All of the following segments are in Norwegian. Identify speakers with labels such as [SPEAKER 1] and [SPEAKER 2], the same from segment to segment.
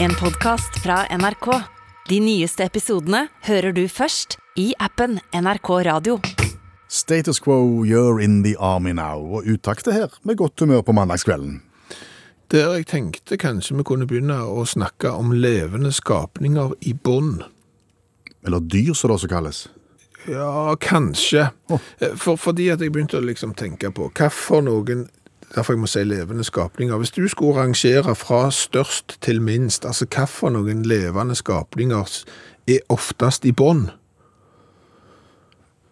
[SPEAKER 1] En podcast fra NRK. De nyeste episodene hører du først i appen NRK Radio.
[SPEAKER 2] Status quo, you're in the army now. Og uttakte her med godt humør på mandagskvelden.
[SPEAKER 3] Der jeg tenkte kanskje vi kunne begynne å snakke om levende skapninger i bånd.
[SPEAKER 2] Eller dyr, som det også kalles.
[SPEAKER 3] Ja, kanskje. Eh, For, fordi at jeg begynte å liksom tenke på hva for noen Derfor jeg må si levende skapninger. Hvis du skulle rangere fra størst til minst, altså for noen levende skapninger er oftest i bånd?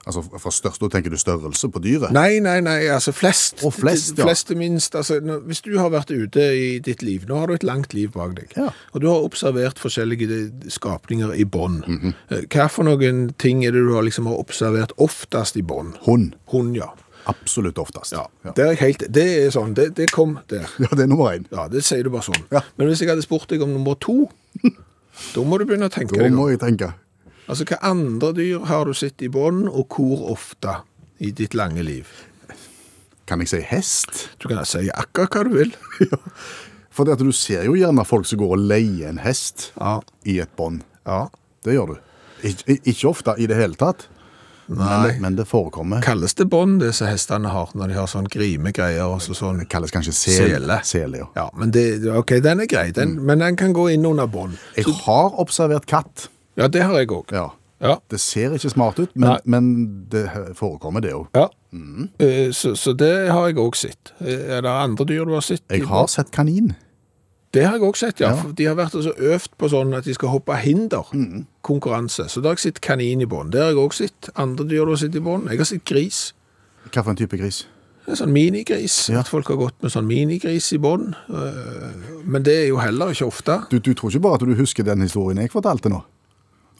[SPEAKER 2] Altså Fra størst, da tenker du størrelse på dyret?
[SPEAKER 3] Nei, nei, nei, altså flest.
[SPEAKER 2] Og flest, ja.
[SPEAKER 3] Flest til minst. Altså, hvis du har vært ute i ditt liv, nå har du et langt liv bak deg,
[SPEAKER 2] Ja.
[SPEAKER 3] og du har observert forskjellige skapninger i bånd.
[SPEAKER 2] Mm
[SPEAKER 3] -hmm. Hva for noen ting er det du har, liksom, har observert oftest i bånd?
[SPEAKER 2] Hund.
[SPEAKER 3] Hund, ja.
[SPEAKER 2] Absolutt oftest.
[SPEAKER 3] ja.
[SPEAKER 2] ja.
[SPEAKER 3] Det er helt, det er sånn, det, det kom der.
[SPEAKER 2] Ja, det er nummer én.
[SPEAKER 3] Ja, det sier du bare sånn.
[SPEAKER 2] Ja.
[SPEAKER 3] Men hvis jeg hadde spurt deg om nummer to, da må du begynne å tenke
[SPEAKER 2] Da må jeg tenke.
[SPEAKER 3] Altså, hva andre dyr har du sett i bånd, og hvor ofte i ditt lange liv?
[SPEAKER 2] Kan jeg si hest?
[SPEAKER 3] Du kan si akkurat hva du vil.
[SPEAKER 2] For det at du ser jo gjerne folk som går og leier en hest
[SPEAKER 3] Ja.
[SPEAKER 2] i et bånd.
[SPEAKER 3] Ja.
[SPEAKER 2] Det gjør du. Ik ikke ofte i det hele tatt,
[SPEAKER 3] Nei.
[SPEAKER 2] det, men det forekommer.
[SPEAKER 3] Kalles det bånd, disse hestene har, når de har sånn grimegreier og så sånn?
[SPEAKER 2] Det kalles kanskje sel.
[SPEAKER 3] Sele.
[SPEAKER 2] Sele, ja.
[SPEAKER 3] Ja, men det, ok, den er grei, den, men den kan gå inn under bånd.
[SPEAKER 2] Jeg har observert katt.
[SPEAKER 3] Ja, det har jeg òg.
[SPEAKER 2] Ja.
[SPEAKER 3] Ja.
[SPEAKER 2] Det ser ikke smart ut, men, men det forekommer det òg.
[SPEAKER 3] ja. Mm. Så, så det har jeg òg sett. Eh, Er det andre dyr du har sett?
[SPEAKER 2] Jeg har sett kanin.
[SPEAKER 3] Det har jeg òg sett, ja.
[SPEAKER 2] Ja.
[SPEAKER 3] De har vært så øvd på sånn at de skal hoppe hinder. Konkurranse. Så da har jeg sett kanin i bånd. Det har jeg òg sett. Andre dyr du har sett i bånd. Jeg har sett gris.
[SPEAKER 2] Hva for en type gris?
[SPEAKER 3] En sånn minigris.
[SPEAKER 2] Ja.
[SPEAKER 3] At folk har gått med sånn minigris i bånd. Eh, Men det er jo heller ikke ofte.
[SPEAKER 2] Du, du tror ikke bare at du husker den historien jeg fortalte nå?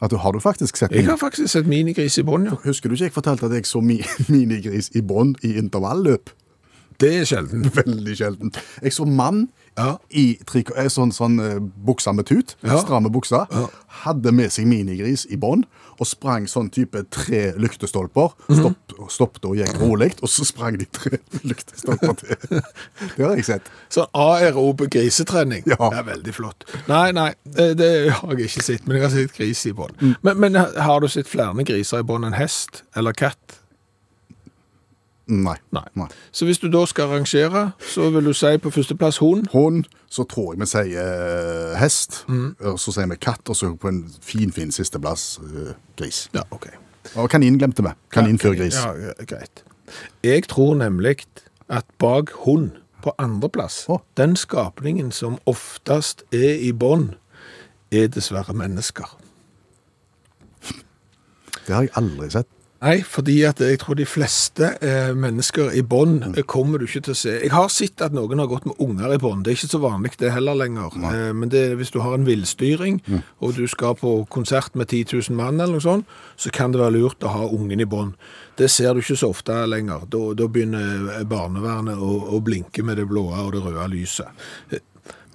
[SPEAKER 2] At du har du faktisk sett
[SPEAKER 3] Jeg har faktisk sett minigris i bånd, ja.
[SPEAKER 2] Husker du ikke jeg fortalte at jeg så mi minigris i bånd i intervalløp?
[SPEAKER 3] Det er sjelden.
[SPEAKER 2] Veldig sjelden. Jeg så mann
[SPEAKER 3] Ja.
[SPEAKER 2] i eh, sånn, sånn eh, buksa med tut,
[SPEAKER 3] Ja.
[SPEAKER 2] stramme buksa,
[SPEAKER 3] Ja.
[SPEAKER 2] hadde med seg minigris i bånd, og sprang sånn type tre lyktestolper,
[SPEAKER 3] Mhm.
[SPEAKER 2] stopp, og gikk rolig, og så sprang de tre lyktestolper til. Det har jeg sett.
[SPEAKER 3] Sånn aerobe grisetrening.
[SPEAKER 2] Ja.
[SPEAKER 3] Det er veldig flott. Nei, nei, det, det har jeg ikke sett, men jeg har sett gris i bånd. Men, men har du sett flere griser i bånd enn hest eller katt?
[SPEAKER 2] Nei.
[SPEAKER 3] Nei. Så hvis du da skal rangere, så vil du si på førsteplass hund.
[SPEAKER 2] Hund, så tror jeg vi sier eh, hest,
[SPEAKER 3] Mm.
[SPEAKER 2] og så sier vi katt, og så på en fin, fin sisteplass eh, gris.
[SPEAKER 3] Ja, ok.
[SPEAKER 2] Og kanin glemte vi. Kanin før gris.
[SPEAKER 3] Ja, greit. Jeg tror nemlig at bak hund på andreplass,
[SPEAKER 2] oh.
[SPEAKER 3] den skapningen som oftest er i bånd, er dessverre mennesker.
[SPEAKER 2] Det har jeg aldri sett.
[SPEAKER 3] Nei, fordi at jeg tror de fleste eh, mennesker i bånd eh, kommer du ikke til å se. Jeg har sett at noen har gått med unger i bånd. Det er ikke så vanlig det heller lenger. Eh, men det, hvis du har en villstyring, og du skal på konsert med 10 000 mann eller noe sånt, så kan det være lurt å ha ungen i bånd. Det ser du ikke så ofte lenger. Da, da begynner barnevernet å, å blinke med det blå og det røde lyset.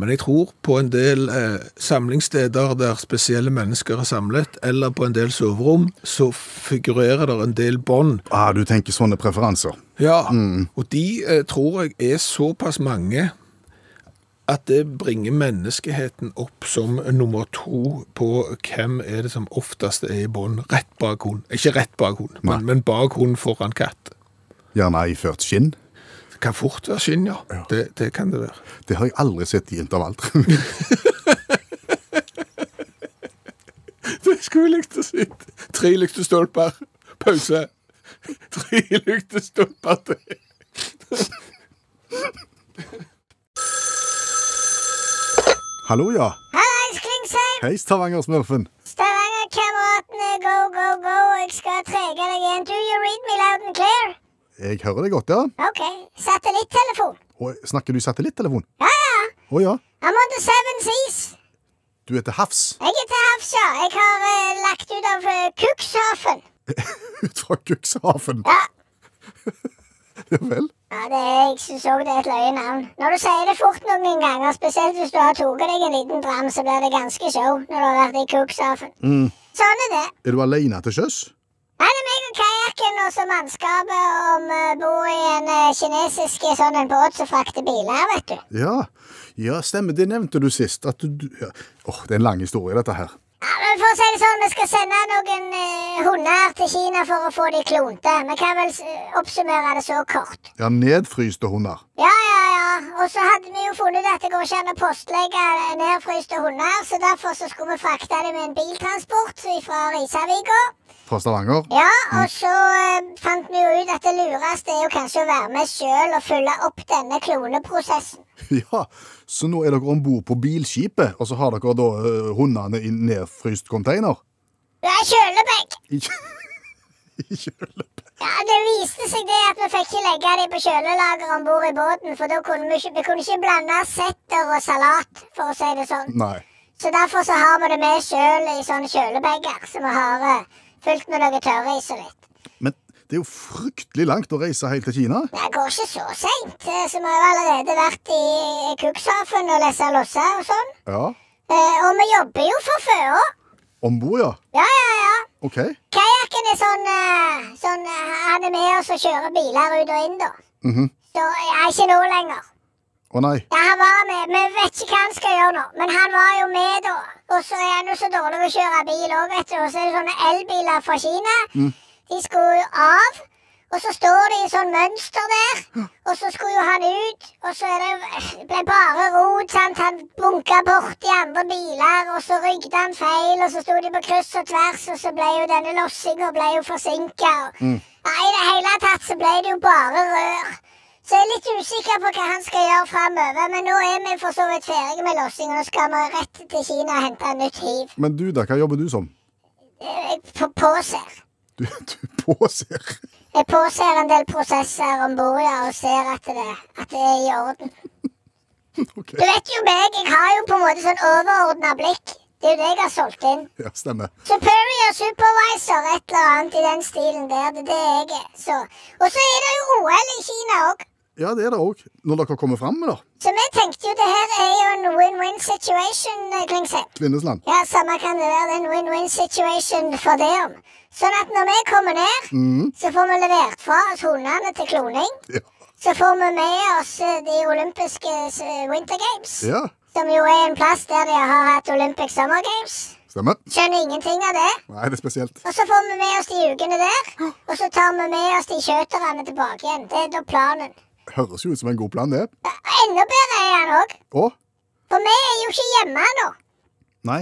[SPEAKER 3] Men jeg tror på en del eh, samlingssteder der spesielle mennesker er samlet, eller på en del soverom, så figurerer det en del bånd.
[SPEAKER 2] Ah, du tenker sånne preferanser.
[SPEAKER 3] Ja, og de eh, tror jeg er såpass mange at det bringer menneskeheten opp som nummer to på hvem er det som oftest er i bånd rett bak hund. Ikke rett bak hund, men, men bak hund foran katt.
[SPEAKER 2] Gjerne iført skinn.
[SPEAKER 3] Kan fort være skinn, ja. Det, det kan det være.
[SPEAKER 2] Det har jeg aldri sett i intervall.
[SPEAKER 3] Det skulle jeg likt å si. Tre lyktestolper, pause. Tre lyktestolper til.
[SPEAKER 2] Hallo, ja.
[SPEAKER 4] Hallais, Klingsheim!
[SPEAKER 2] Hei, Stavanger-smurfen.
[SPEAKER 4] Stavanger-kameratene, go, go, go! Jeg skal trege deg igjen. Do you read me loud and clear?
[SPEAKER 2] Jeg hører deg godt, ja.
[SPEAKER 4] OK. Satellittelefon.
[SPEAKER 2] Og snakker du satellittelefon?
[SPEAKER 4] Ja, ja.
[SPEAKER 2] Å ja.
[SPEAKER 4] I'm on the seven seas.
[SPEAKER 2] Du er til havs.
[SPEAKER 4] Jeg er til havs, ja. Jeg har eh, lagt ut av uh, Cuxhaven.
[SPEAKER 2] Ut fra Cuxhaven.
[SPEAKER 4] Ja.
[SPEAKER 2] Ja vel.
[SPEAKER 4] ja det, er, jeg syns òg det er et løye navn. Når du sier det fort noen ganger, spesielt hvis du har tatt deg en liten dram, så blir det ganske show når du har vært i Cuxhaven. Sånn er det.
[SPEAKER 2] Er du alene til sjøs?
[SPEAKER 4] Nei, det er meg og kajakken. og så mannskapet om uh, bor i en uh, kinesisk sånn en båt som frakter biler, vet du.
[SPEAKER 2] Ja, ja, stemmer. Det nevnte du sist. At du, du ja. Åh, Det er en lang historie, dette her.
[SPEAKER 4] Ja, men for å si det sånn, Vi skal sende noen eh, hunder til Kina for å få de klonte. Vi kan vel oppsummere det så kort.
[SPEAKER 2] Ja, Nedfryste hunder.
[SPEAKER 4] Ja, ja, ja. Og så hadde vi jo funnet at det går ikke an å postlegge nedfryste hunder, så derfor så skulle vi frakte dem med en biltransport fra Risavika.
[SPEAKER 2] Fra Stavanger.
[SPEAKER 4] Ja, og så eh, fant vi jo ut at det lureste er jo kanskje å være med sjøl og følge opp denne kloneprosessen.
[SPEAKER 2] Ja, Så nå er dere om bord på bilskipet, og så har dere da uh, hundene i nedfryst container?
[SPEAKER 4] Ja, kjølebegg.
[SPEAKER 2] I, kjølebag.
[SPEAKER 4] Ja, Det viste seg det at vi fikk ikke legge dem på kjølelager om bord i båten, for da kunne vi ikke, vi kunne ikke blande setter og salat, for å si det sånn.
[SPEAKER 2] Nei.
[SPEAKER 4] Så derfor så har vi det med sjøl i sånne kjølebager som vi har uh, fylt med noe tørris og litt.
[SPEAKER 2] Men det er jo fryktelig langt å reise helt til Kina.
[SPEAKER 4] Det går ikke så seint, eh, så vi har allerede vært i Cuxhaven og lessa losser og sånn.
[SPEAKER 2] Ja.
[SPEAKER 4] Uh, og vi jobber jo for føa.
[SPEAKER 2] Om bord, ja.
[SPEAKER 4] Ja, ja, ja.
[SPEAKER 2] OK.
[SPEAKER 4] Kajakken er sånn, eh, sånn eh, Han er med oss og kjører biler ut og inn, da.
[SPEAKER 2] Mhm.
[SPEAKER 4] Så jeg er ikke nå lenger.
[SPEAKER 2] Å nei.
[SPEAKER 4] Ja, han var med. Vi vet ikke hva han skal gjøre nå, men han var jo med, da. Og så er han jo så dårlig å kjøre bil òg, vet du. Og så er det sånne elbiler fra Kina. De skulle jo av. Og så står det i sånn mønster der, og så skulle jo han ut. Og så det, ble bare rot. sant? Han bunka borti andre biler, og så rygget han feil, og så sto de på kryss og tvers, og så ble jo denne lossinga forsinka. Mm. Ja, I det hele tatt så ble det jo bare rør. Så jeg er litt usikker på hva han skal gjøre framover, men nå er vi for så vidt ferdige med lossing, og nå skal vi rett til Kina og hente nytt hiv.
[SPEAKER 2] Men du, da, hva jobber du som?
[SPEAKER 4] Jeg påser.
[SPEAKER 2] Du, du påser.
[SPEAKER 4] Jeg påser en del prosesser om bord ja, og ser at det, at det er i orden.
[SPEAKER 2] Okay.
[SPEAKER 4] Du vet jo meg, jeg har jo på en måte sånn overordna blikk. Det er jo det jeg har solgt inn.
[SPEAKER 2] Ja, stemmer.
[SPEAKER 4] Superior supervisor, et eller annet i den stilen der. Det er det jeg er. Og så er det jo OL i Kina òg.
[SPEAKER 2] Ja, det er det òg. Når dere kommer fram med det.
[SPEAKER 4] Så vi tenkte jo det her er jo en win-win situation, Klingseth.
[SPEAKER 2] Kvinnesland.
[SPEAKER 4] Ja, samme kan det være. En win-win situation for det om. Sånn at når vi kommer ned, så får vi levert fra oss hundene til kloning.
[SPEAKER 2] Ja.
[SPEAKER 4] Så får vi med oss eh, de olympiske eh, Winter Games.
[SPEAKER 2] ja.
[SPEAKER 4] Som jo er en plass der de har hatt Olympic Summer Games.
[SPEAKER 2] Stemmer.
[SPEAKER 4] Skjønner ingenting av det.
[SPEAKER 2] Nei, det er spesielt.
[SPEAKER 4] Og så får vi med oss de ukene der. Og så tar vi med oss de kjøterne tilbake igjen. Det er da planen.
[SPEAKER 2] Høres jo ut som en god plan, det.
[SPEAKER 4] Enda bedre er han òg. For vi er jo ikke hjemme nå.
[SPEAKER 2] Nei.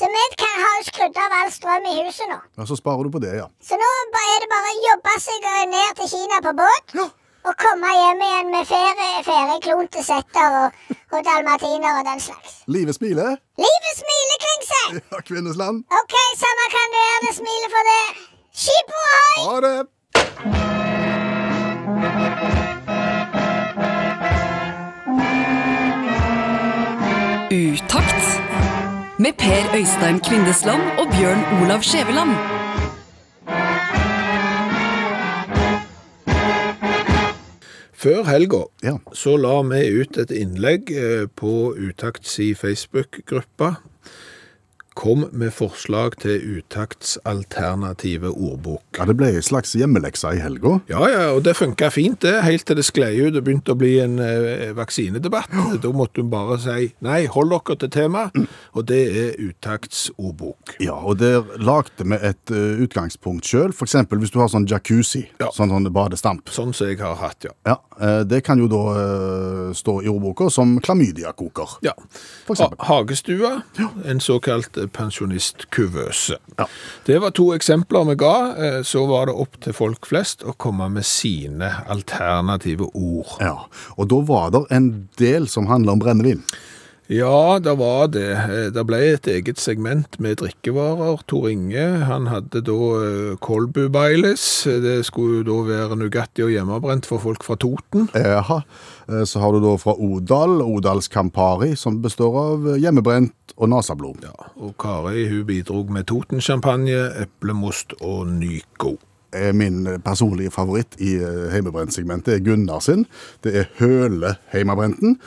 [SPEAKER 4] Så vi kan ha skrudd av all strøm i huset nå.
[SPEAKER 2] Ja, Så sparer du på det, ja.
[SPEAKER 4] Så nå er det bare å jobbe seg ned til Kina på båt.
[SPEAKER 2] Ja.
[SPEAKER 4] Og komme hjem igjen med ferie, ferieklonte setter og, og dalmatiner og den slags.
[SPEAKER 2] Livet smiler.
[SPEAKER 4] Livet smiler, Klingse!
[SPEAKER 2] Ja, kvinnesland.
[SPEAKER 4] OK, samme kan det være. Det smiler for det. Skip ohoi!
[SPEAKER 2] Ha det!
[SPEAKER 5] Med Per Øystein Kvindesland og Bjørn Olav Skjæveland.
[SPEAKER 3] Før helga
[SPEAKER 2] Ja.
[SPEAKER 3] så la vi ut et innlegg eh, på Utakts Facebook-gruppa. Kom med forslag til Utakts alternative ordbok.
[SPEAKER 2] Ja, Det ble en slags hjemmelekse i helga.
[SPEAKER 3] Ja, ja, og det funka fint, det, helt til det sklei ut og begynte å bli en eh, vaksinedebatt. Da måtte hun bare si nei, hold dere til temaet, og det er Utakts ordbok.
[SPEAKER 2] Ja, og der lagde vi et uh, utgangspunkt sjøl. F.eks. hvis du har sånn jacuzzi,
[SPEAKER 3] Ja.
[SPEAKER 2] sånn, sånn badestamp.
[SPEAKER 3] Sånn som jeg har hatt, ja.
[SPEAKER 2] Ja, eh, Det kan jo da eh, stå i ordboka som klamydiakoker.
[SPEAKER 3] ja. Hagestua, en såkalt pensjonistkuvøse.
[SPEAKER 2] Ja.
[SPEAKER 3] Det var to eksempler vi ga. eh, Så var det opp til folk flest å komme med sine alternative ord.
[SPEAKER 2] Ja, Og da var det en del som handla om brennevin.
[SPEAKER 3] Ja, det var det. Eh, Det ble et eget segment med drikkevarer. Tor Inge han hadde da eh, Kolbu Baileys. Det skulle jo da være Nugatti og hjemmebrent for folk fra Toten.
[SPEAKER 2] Jaha. Eh, Så har du da fra Odal, Odals Campari, som består av hjemmebrent og nasablod.
[SPEAKER 3] Ja, og Kari hun bidrog med Toten-sjampanje, eplemost og Nyco.
[SPEAKER 2] er min personlige favoritt i heimebrent-segmentet er Gunnar sin. Det er Høle heimebrenten.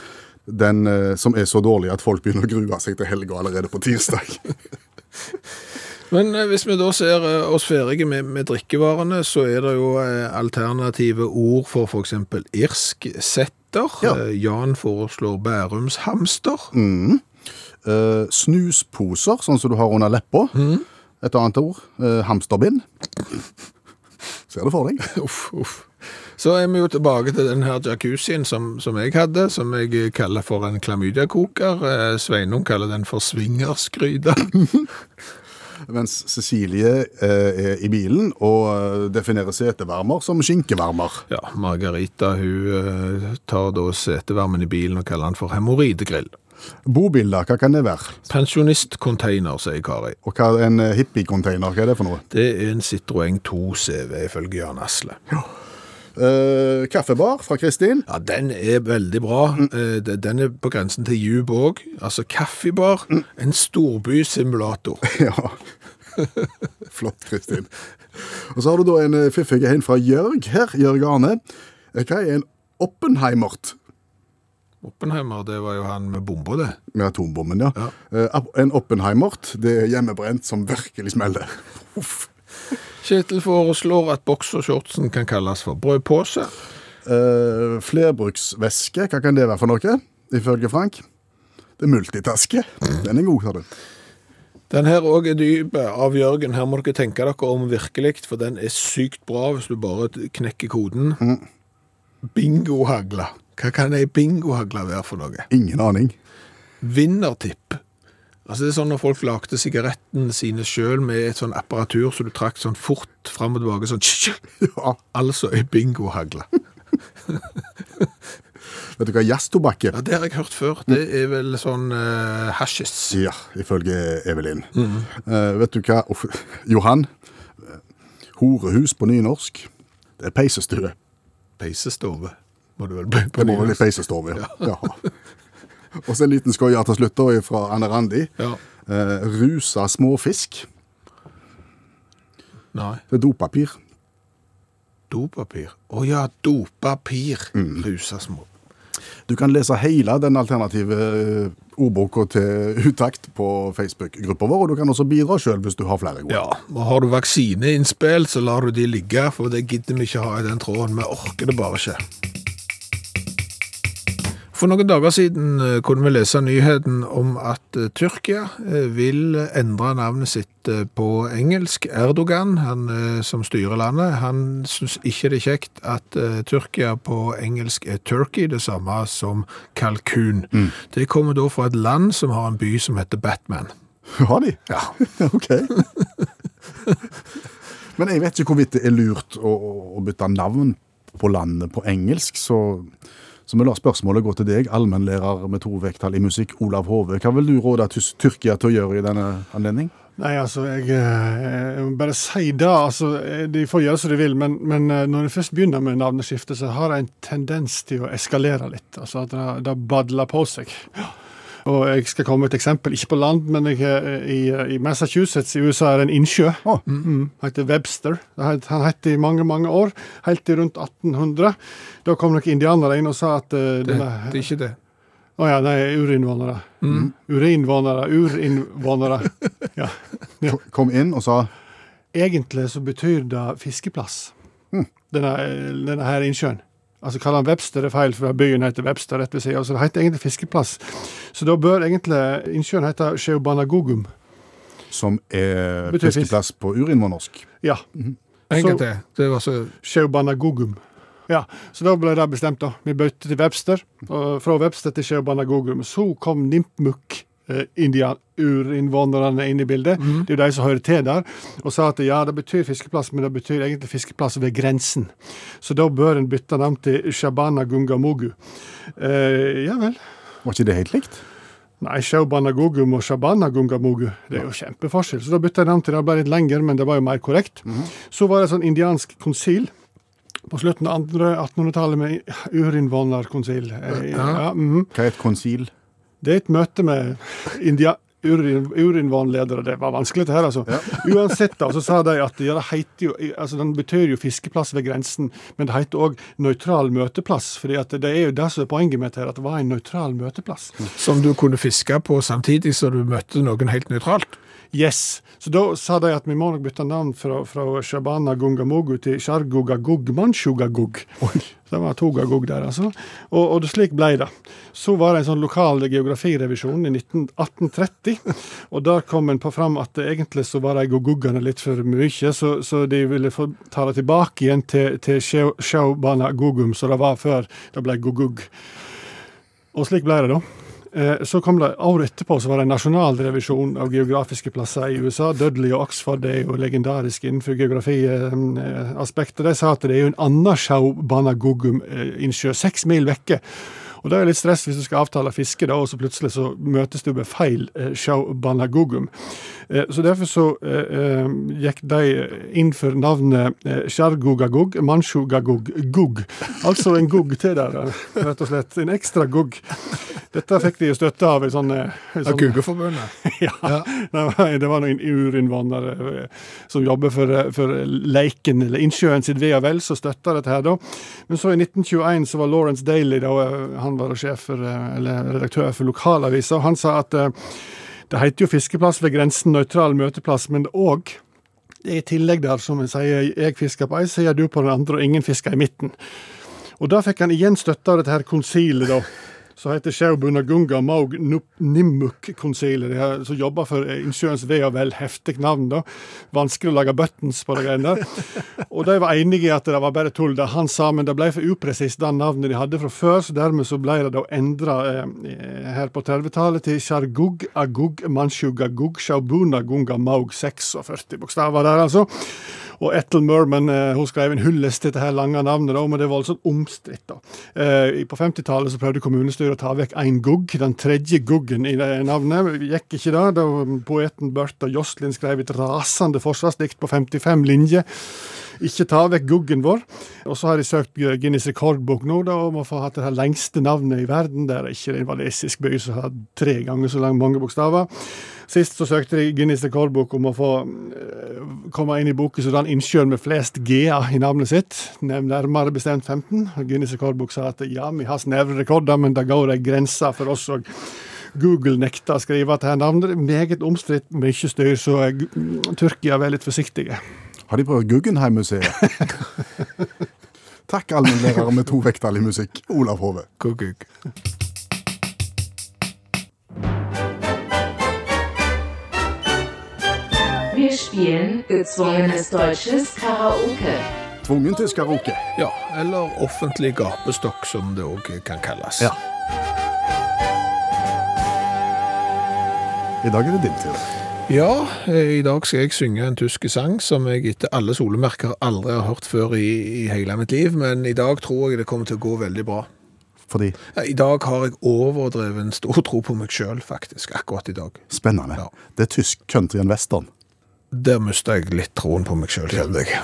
[SPEAKER 2] Den eh, som er så dårlig at folk begynner å grue seg til helga allerede på tirsdag.
[SPEAKER 3] Men eh, hvis vi da ser eh, oss ferdige med, med drikkevarene, så er det jo eh, alternative ord for f.eks. irsk setter.
[SPEAKER 2] Ja.
[SPEAKER 3] Jan foreslår Bærums hamster.
[SPEAKER 2] Eh, snusposer, sånn som du har under leppa. Et annet ord. Hamsterbind. Ser du for deg?
[SPEAKER 3] Uff, uff. Så er vi jo tilbake til den her jacuzzien som, som jeg hadde, som jeg kaller for en klamydiakoker. Eh, Sveinung kaller den for swingersgryte.
[SPEAKER 2] Mens Cecilie eh, er i bilen og eh, definerer setevarmer som skinkevarmer.
[SPEAKER 3] Ja, Margarita hun eh, tar da setevarmen i bilen og kaller den for hemoroidegrill.
[SPEAKER 2] Bobiler, hva kan det være?
[SPEAKER 3] Pensjonistcontainer, sier Kari.
[SPEAKER 2] Og hva en hippiecontainer, hva er det for noe?
[SPEAKER 3] Det er en Citroën 2 CV, ifølge Jan Asle.
[SPEAKER 2] Eh, kaffebar fra Kristin.
[SPEAKER 3] Ja, den er veldig bra. Mm. Uh, Den er på grensen til djup òg. Altså kaffebar, en storbysimulator.
[SPEAKER 2] Ja. Flott, Kristin. Og så har du da en eh, fiffig en fra Jørg her, Jørg Arne. Hva er en Oppenheimert?
[SPEAKER 3] Oppenheimer, det var jo han med bomba, det.
[SPEAKER 2] Med atombommen, ja.
[SPEAKER 3] Ja.
[SPEAKER 2] Uh, En Oppenheimert, det er hjemmebrent som virkelig smeller. Uff.
[SPEAKER 3] Kjetil foreslår at boksershortsen kan kalles for brødpose.
[SPEAKER 2] Uh, flerbruksvæske, hva kan det være for noe, ifølge Frank? Det er multitaske. Den er god, sa du.
[SPEAKER 3] Den her òg er dyp av Jørgen. Her må dere tenke dere om virkelig, for den er sykt bra hvis du bare knekker koden. Bingohagle. Hva kan ei bingohagle være for noe?
[SPEAKER 2] Ingen aning.
[SPEAKER 3] Vinnertipp. Altså det er sånn når folk lagde sigaretten sine sjøl med et sånn apparatur så du trakk sånn fort fram og tilbake, sånn
[SPEAKER 2] Ja.
[SPEAKER 3] Altså ei bingohagle.
[SPEAKER 2] Vet du hva jazztobakk er?
[SPEAKER 3] Ja, det har jeg hørt før. Det er vel sånn uh, hasjis.
[SPEAKER 2] Ja, ifølge Evelyn. Eh, vet du hva Uff, Johan. eh, Horehus på nynorsk. Det er peisestue.
[SPEAKER 3] Peisestove. Må du vel bli på nynorsk.
[SPEAKER 2] peisestove, ja. ja. Og så en liten skoier til slutt da, fra Anne Randi.
[SPEAKER 3] Ja.
[SPEAKER 2] Eh, rusa småfisk.
[SPEAKER 3] Nei.
[SPEAKER 2] Det er dopapir.
[SPEAKER 3] Dopapir. Å ja, dopapir. Rusa små.
[SPEAKER 2] Du kan lese hele den alternative eh, ordboka til Utakt på Facebook-gruppa vår, og du kan også bidra sjøl hvis du har flere gode.
[SPEAKER 3] Ja, og har du vaksineinnspill, så lar du de ligge, for det gidder vi ikke ha i den tråden. Vi orker det bare ikke. For noen dager siden eh, kunne vi lese nyheten om at eh, Tyrkia eh, vil endre navnet sitt på engelsk. Erdogan, han som styrer landet, han syns ikke det er kjekt at Tyrkia på engelsk er Turkey, det samme som kalkun. Det kommer da fra et land som har en by som heter Batman.
[SPEAKER 2] Har de?
[SPEAKER 3] Ja.
[SPEAKER 2] ok. Men jeg vet ikke hvorvidt det er lurt å- å bytte navn på landet på engelsk, så, så vi lar spørsmålet gå til deg, allmennlærer med to vekttall i musikk, Olav Hove. Hva vil du råde Tyrkia til å gjøre i denne anledning?
[SPEAKER 6] Nei, altså, jeg, eh, jeg må bare si det. Altså, eh, de får gjøre som de vil, men, men eh, når de først begynner med navneskifte, så har det en tendens til å eskalere litt. Altså at det, det badler på seg. Og jeg skal komme med et eksempel, ikke på land, men jeg, eh, i, i Massachusetts i USA er det en innsjø.
[SPEAKER 2] Oh.
[SPEAKER 6] Mm, han heter Webster. Han het- i mange, mange år, helt til rundt 1800. Da kom noen indianere inn og sa at uh,
[SPEAKER 3] Det,
[SPEAKER 6] denne-
[SPEAKER 3] det er ikke det.
[SPEAKER 6] Å ja, nei, urinnvånere. Urinnvånere, urinnvånere. Ja. ja.
[SPEAKER 2] Kom inn og sa
[SPEAKER 6] Egentlig så betyr det fiskeplass. Denne, denne her innsjøen. Altså kaller han Webster det er feil, for byen heter Webster rett ved siden av, så det heter egentlig fiskeplass. Så da bør egentlig innsjøen hete Sheobanagogum.
[SPEAKER 2] som er
[SPEAKER 6] Betyr fisk.
[SPEAKER 2] fiskeplass på urinnvånorsk.
[SPEAKER 6] Ja.
[SPEAKER 3] Mm
[SPEAKER 6] -hmm.
[SPEAKER 3] Enkelt det. Det var så
[SPEAKER 6] Sheobanagogum. Ja, så da ble det bestemt, da. Vi bøtte til Webster, og fra Webster til Sheobanagogum. Så kom Nimpmuk, indian, urinnvånerne, inn i bildet. Det er jo de som hører til der. Og sa at ja, det betyr fiskeplass, men det betyr egentlig fiskeplass ved grensen. Så da bør en bytte navn til Shabanagungamogu. Eh, ja vel.
[SPEAKER 2] Var ikke det helt likt?
[SPEAKER 6] Nei, Shaubanagogum og Shabanagungamogu. Det er jo kjempeforskjell. Så da bytta jeg navn til det. Det ble litt lenger, men det var jo mer korrekt. Så var det sånn indiansk konsil på slutten av andre 1800-tallet med urinnvånerkonsil. Ja. ja, mhm.
[SPEAKER 2] Hva er et konsil?
[SPEAKER 6] Det er et møte med india urinnvannledere. Det var vanskelig, det her, altså. Uansett, da, så sa de at ja, det heter jo, altså, den betyr jo fiskeplass ved grensen, men det heter òg nøytral møteplass. fordi at det er jo det som er poenget det her, at det var en nøytral møteplass.
[SPEAKER 3] Som du kunne fiske på samtidig som du møtte noen helt nøytralt.
[SPEAKER 6] Yes. Så da sa de at vi må nok bytte navn fra, fra Shabana Gungamogu til Sharguga Gug Manshugagug. Så det var to gagug der, altså. Og, og slik ble det. Så var det en sånn lokal geografirevisjon i 19, 1830, og der kom en på fram at egentlig så var de gogugene litt for mye, så, så de ville få ta det tilbake igjen til, til Shau- gogum, som det var før det ble gogug. Og slik ble det, da. Eh, Så kom det Året etterpå så var det en nasjonal revisjon av geografiske plasser i USA. Dudley og Oxford er jo legendariske innenfor geografiaspektet. De sa at det er jo en annen Shaubanagugum-innsjø seks mil vekke. Og Det er jo litt stress hvis du skal avtale fiske, da, og så plutselig så møtes du med feil eh, Shaubanagugum. Eh, så Derfor så eh, eh, gikk de inn for navnet eh, Shargugagug, Manshugagug, Gug. Altså en gugg til der, eh, rett og slett. En ekstra gugg. Dette fikk de jo støtte av i sånne, i
[SPEAKER 3] Av Guggeforbundet.
[SPEAKER 6] ja, Det var, det var noen urinnvandrere som jobber for, for Leiken, eller innsjøen sitt ve og vel, som støtta dette her, da. Men så i 1921 så var Lawrence Daly, da, eh, han var sjef for, eller redaktør for lokalavisa, han sa at eh, det heter jo fiskeplass ved grensen, nøytral møteplass, men òg i tillegg der, som en sier, jeg fisker på ei side, du på den andre, og ingen fisker i midten. Og da fikk han igjen støtte av dette her konsilet, da. Som heter Shaubunagunga Maug Nimmuk-konsilet. Som jobber for eh, innsjøens ve og vel. Heftig navn, da. Vanskelig å lage buttons på det greiene der. Og de var enige i at det var bare tull. Det han sa, men det ble for upresist, det navnet de hadde fra før. Så dermed så ble det da endra eh, her på 30-tallet til Sjargug Agug Manshugagug Shaubuna Gunga Maug 46 bokstaver der, altså. Og Ethel Merman eh, hun skrev en hyllest til dette her lange navnet, men det var voldsomt omstridt. da. Eh, på 50-tallet så prøvde kommunestyret å ta vekk én gugg, den tredje guggen i det navnet. Gikk ikke det. da Poeten Bertha Jostlin skrev et rasende forsvarsdikt på 55 linjer. Ikke ta vekk guggen vår. Og så har de søkt Guinness rekordbok nå da, om å få hatt det her lengste navnet i verden. Det er ikke en walesisk by som har tre ganger så langt mange bokstaver. Sist så søkte de Guinness rekordbok om å få eh, komme inn i boken som den innsjøen med flest G-er i navnet sitt. Nærmere bestemt 15. Og Guinness rekordbok sa at ja, vi har snevre rekorder, men det går ei grense for oss òg. Google nekta å skrive at her navnet meget omstridt, mye styr, så er Tyrkia er litt forsiktige.
[SPEAKER 2] Har de prøvd Guggenheim-museet? Takk, allmennlærer med to vekttall i musikk, Olav Hove.
[SPEAKER 3] Gugg.
[SPEAKER 7] Wir spielen gezwungenes deutsches Karaoke.
[SPEAKER 2] Tvungen til karaoke.
[SPEAKER 3] Ja, eller offentlig gapestokk, som det òg kan kalles.
[SPEAKER 2] Ja. I dag er det din tur.
[SPEAKER 3] Ja, eh, i dag skal jeg synge en tysk sang som jeg etter alle solemerker aldri har hørt før i, i hele mitt liv, men i dag tror jeg det kommer til å gå veldig bra.
[SPEAKER 2] Fordi
[SPEAKER 3] I dag har jeg overdreven stor tro på meg sjøl, faktisk. Akkurat i dag.
[SPEAKER 2] spennende.
[SPEAKER 3] Ja.
[SPEAKER 2] Det er tysk country and western.
[SPEAKER 3] Der mista jeg litt troen på meg sjøl, kjente jeg.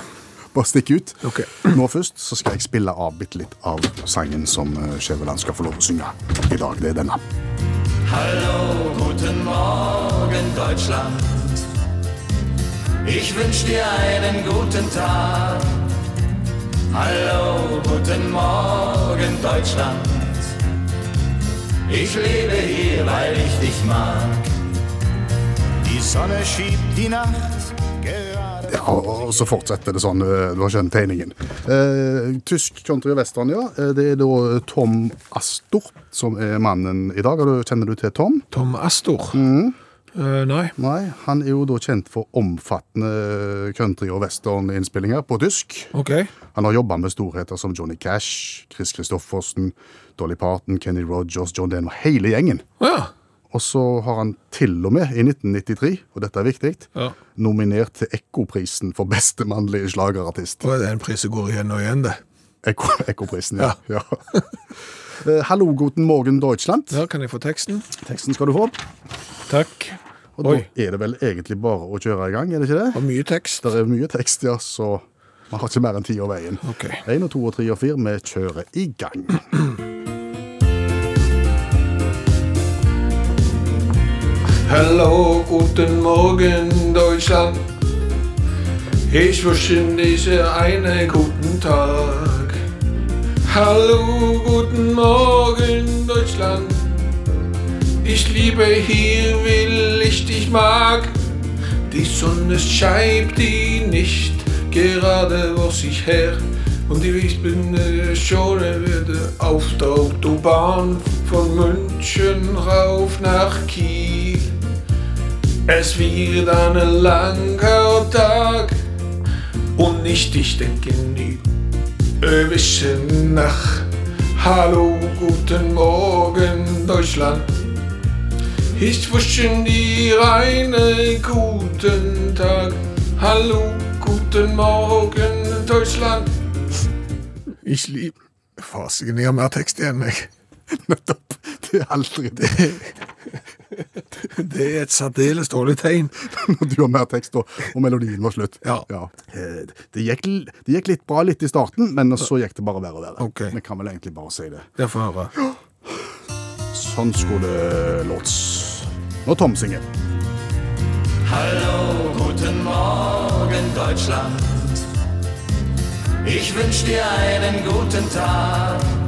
[SPEAKER 2] Bare stikk ut.
[SPEAKER 3] Okay.
[SPEAKER 2] Nå først så skal jeg spille av bitte litt av sangen som eh, Skjæveland skal få lov å synge i dag. Det er denne.
[SPEAKER 8] Hallo, guten Morgen, Deutschland. Ich wünsch dir einen guten Tag. Hallo, guten Morgen, Deutschland. Ich lebe hier, weil ich dich mag.
[SPEAKER 2] Ja, og og så fortsetter det sånn. eh, Du har skjønt tegningen. Eh, tysk country og western, ja. Eh, Det er da Tom Astor som er mannen i dag. Kjenner du til Tom?
[SPEAKER 3] Tom Astor? Eh, nei.
[SPEAKER 2] Nei, han er jo da kjent for omfattende country- og western-innspillinger på tysk.
[SPEAKER 3] OK.
[SPEAKER 2] Han har jobba med storheter som Johnny Cash, Chris Christoffersen, Dolly Parton, Kenny Rogers, John Denver, hele gjengen.
[SPEAKER 3] Ja.
[SPEAKER 2] Og så har han til og med i 1993, og dette er viktig,
[SPEAKER 3] ja.
[SPEAKER 2] nominert til Ekkoprisen for beste mannlige slagerartist.
[SPEAKER 3] Og det er en pris som går igjen og igjen, det.
[SPEAKER 2] Ekko- Ekkoprisen, ja. ja. ja. Hallo, guten morgen, Deutschland.
[SPEAKER 3] Ja, kan jeg få teksten?
[SPEAKER 2] Teksten skal du få.
[SPEAKER 3] Takk.
[SPEAKER 2] Og
[SPEAKER 3] Oi.
[SPEAKER 2] da er det vel egentlig bare å kjøre i gang, er det ikke det?
[SPEAKER 3] Og mye tekst.
[SPEAKER 2] Det er mye tekst, ja, så man har ikke mer enn ti av veien.
[SPEAKER 3] Ok.
[SPEAKER 2] Én og to og tre og fire, vi kjører i gang.
[SPEAKER 3] Hallo, guten Morgen, Deutschland. Ich wünsche dir einen guten Tag. Hallo, guten Morgen, Deutschland. Ich liebe hier, will ich dich mag. Die Sonne scheint die nicht gerade vor sich her. Und ich bin äh, schon wieder auf der Autobahn von München rauf nach Kiel. Es wird ein langer Tag und nicht ich denke nie erwischen nach. Hallo, guten Morgen, Deutschland. Ich wünsche dir einen guten Tag. Hallo, guten Morgen, Deutschland. Ich liebe Fasiken, jeg har mer igjen, jeg.
[SPEAKER 2] Nettopp. Det er aldri det.
[SPEAKER 3] Det er et særdeles dårlig tegn.
[SPEAKER 2] Når du har mer tekst, og, og melodien var slutt.
[SPEAKER 3] Ja.
[SPEAKER 2] ja. Det, gikk, det gikk litt bra litt i starten, men så gikk det bare verre og verre.
[SPEAKER 3] Okay.
[SPEAKER 2] Vi kan vel egentlig bare si det.
[SPEAKER 3] Det får høre.
[SPEAKER 2] Sånn skulle det låts. Når Tom synger.
[SPEAKER 8] Hallo, guten Morgen, Deutschland. Ich wünsche dir einen guten Tag.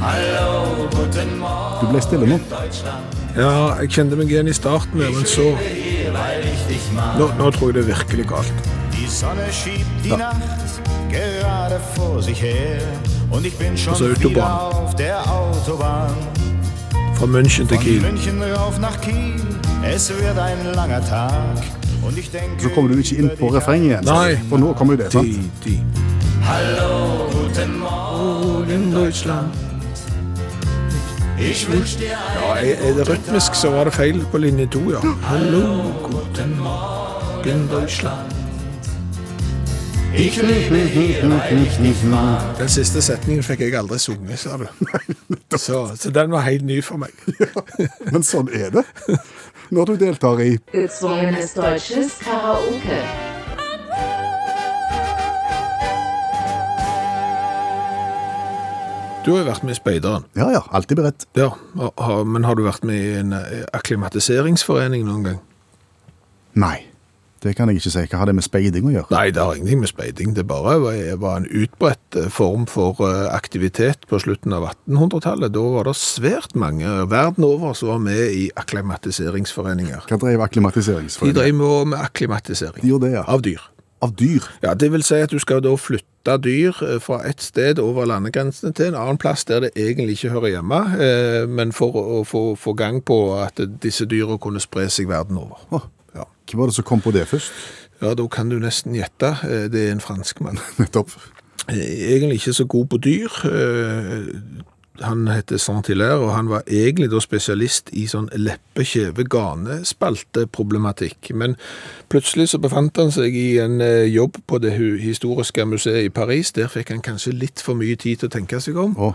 [SPEAKER 8] Hallo, guten Morgen,
[SPEAKER 2] Du ble stille nå.
[SPEAKER 8] Deutschland.
[SPEAKER 3] Ja, jeg kjente meg igjen i starten, der, men så
[SPEAKER 8] Hier, weil ich dich mag.
[SPEAKER 3] nå, nå tror jeg det er virkelig galt.
[SPEAKER 8] Die Sonne schiebt die Nacht gerade vor sich her. Und ich bin schon
[SPEAKER 3] Also Autobahn.
[SPEAKER 8] wieder auf der Autobahn.
[SPEAKER 3] Fra München til
[SPEAKER 8] Von
[SPEAKER 3] Kiel.
[SPEAKER 8] München rauf nach Kiel. Es wird ein langer Tag. Und ich denke,
[SPEAKER 2] Så kommer du ikke inn på refrenget igjen.
[SPEAKER 3] Nei.
[SPEAKER 2] For nå kommer jo det, sant?
[SPEAKER 3] De, de.
[SPEAKER 8] Hallo, guten Morgen,
[SPEAKER 3] Deutschland.
[SPEAKER 8] Ich wünsche dir
[SPEAKER 3] Ja, er, er det rytmisk, så var det feil på linje to, ja. Hallo, guten Morgen, Deutschland. Den siste setningen fikk jeg aldri sunget, sa du. Så, så den var helt ny for meg.
[SPEAKER 2] ja, Men sånn er det. Når du deltar i
[SPEAKER 7] Gezwungenes deutsches Karaoke.
[SPEAKER 3] Du har jo vært med i Speideren.
[SPEAKER 2] Ja ja, alltid beredt.
[SPEAKER 3] Ja, men har du vært med i en eh, akklimatiseringsforening noen gang?
[SPEAKER 2] Nei, det kan jeg ikke si. Hva har det med speiding å gjøre?
[SPEAKER 3] Nei, det har ingenting med speiding. Det bare var, en utbredt eh, form for eh, aktivitet på slutten av 1800-tallet. Da var det svært mange verden over som var med i akklimatiseringsforeninger.
[SPEAKER 2] Hva drev
[SPEAKER 3] De
[SPEAKER 2] akklimatiseringsforeningen?
[SPEAKER 3] drev med, med akklimatisering
[SPEAKER 2] De gjorde det, ja.
[SPEAKER 3] av dyr.
[SPEAKER 2] Av dyr?
[SPEAKER 3] Ja, Det vil si at du skal da flytte dyr eh, fra et sted over landegrensene til en annen plass der det egentlig ikke hører hjemme, eh, men for å få, gang på at disse dyra kunne spre seg verden over.
[SPEAKER 2] Åh.
[SPEAKER 3] Ja.
[SPEAKER 2] Hvem var det som kom på det først?
[SPEAKER 3] ja, da kan du nesten gjette. eh, Det er en franskmann.
[SPEAKER 2] Nettopp.
[SPEAKER 3] Egentlig ikke så god på dyr. Han heter Saint-Hilaire, og han var egentlig da spesialist i sånn leppe-kjeve-gane-spalte-problematikk. Men plutselig så befant han seg i en eh, jobb på det historiske museet i Paris. Der fikk han kanskje litt for mye tid til å tenke seg om.
[SPEAKER 2] Å,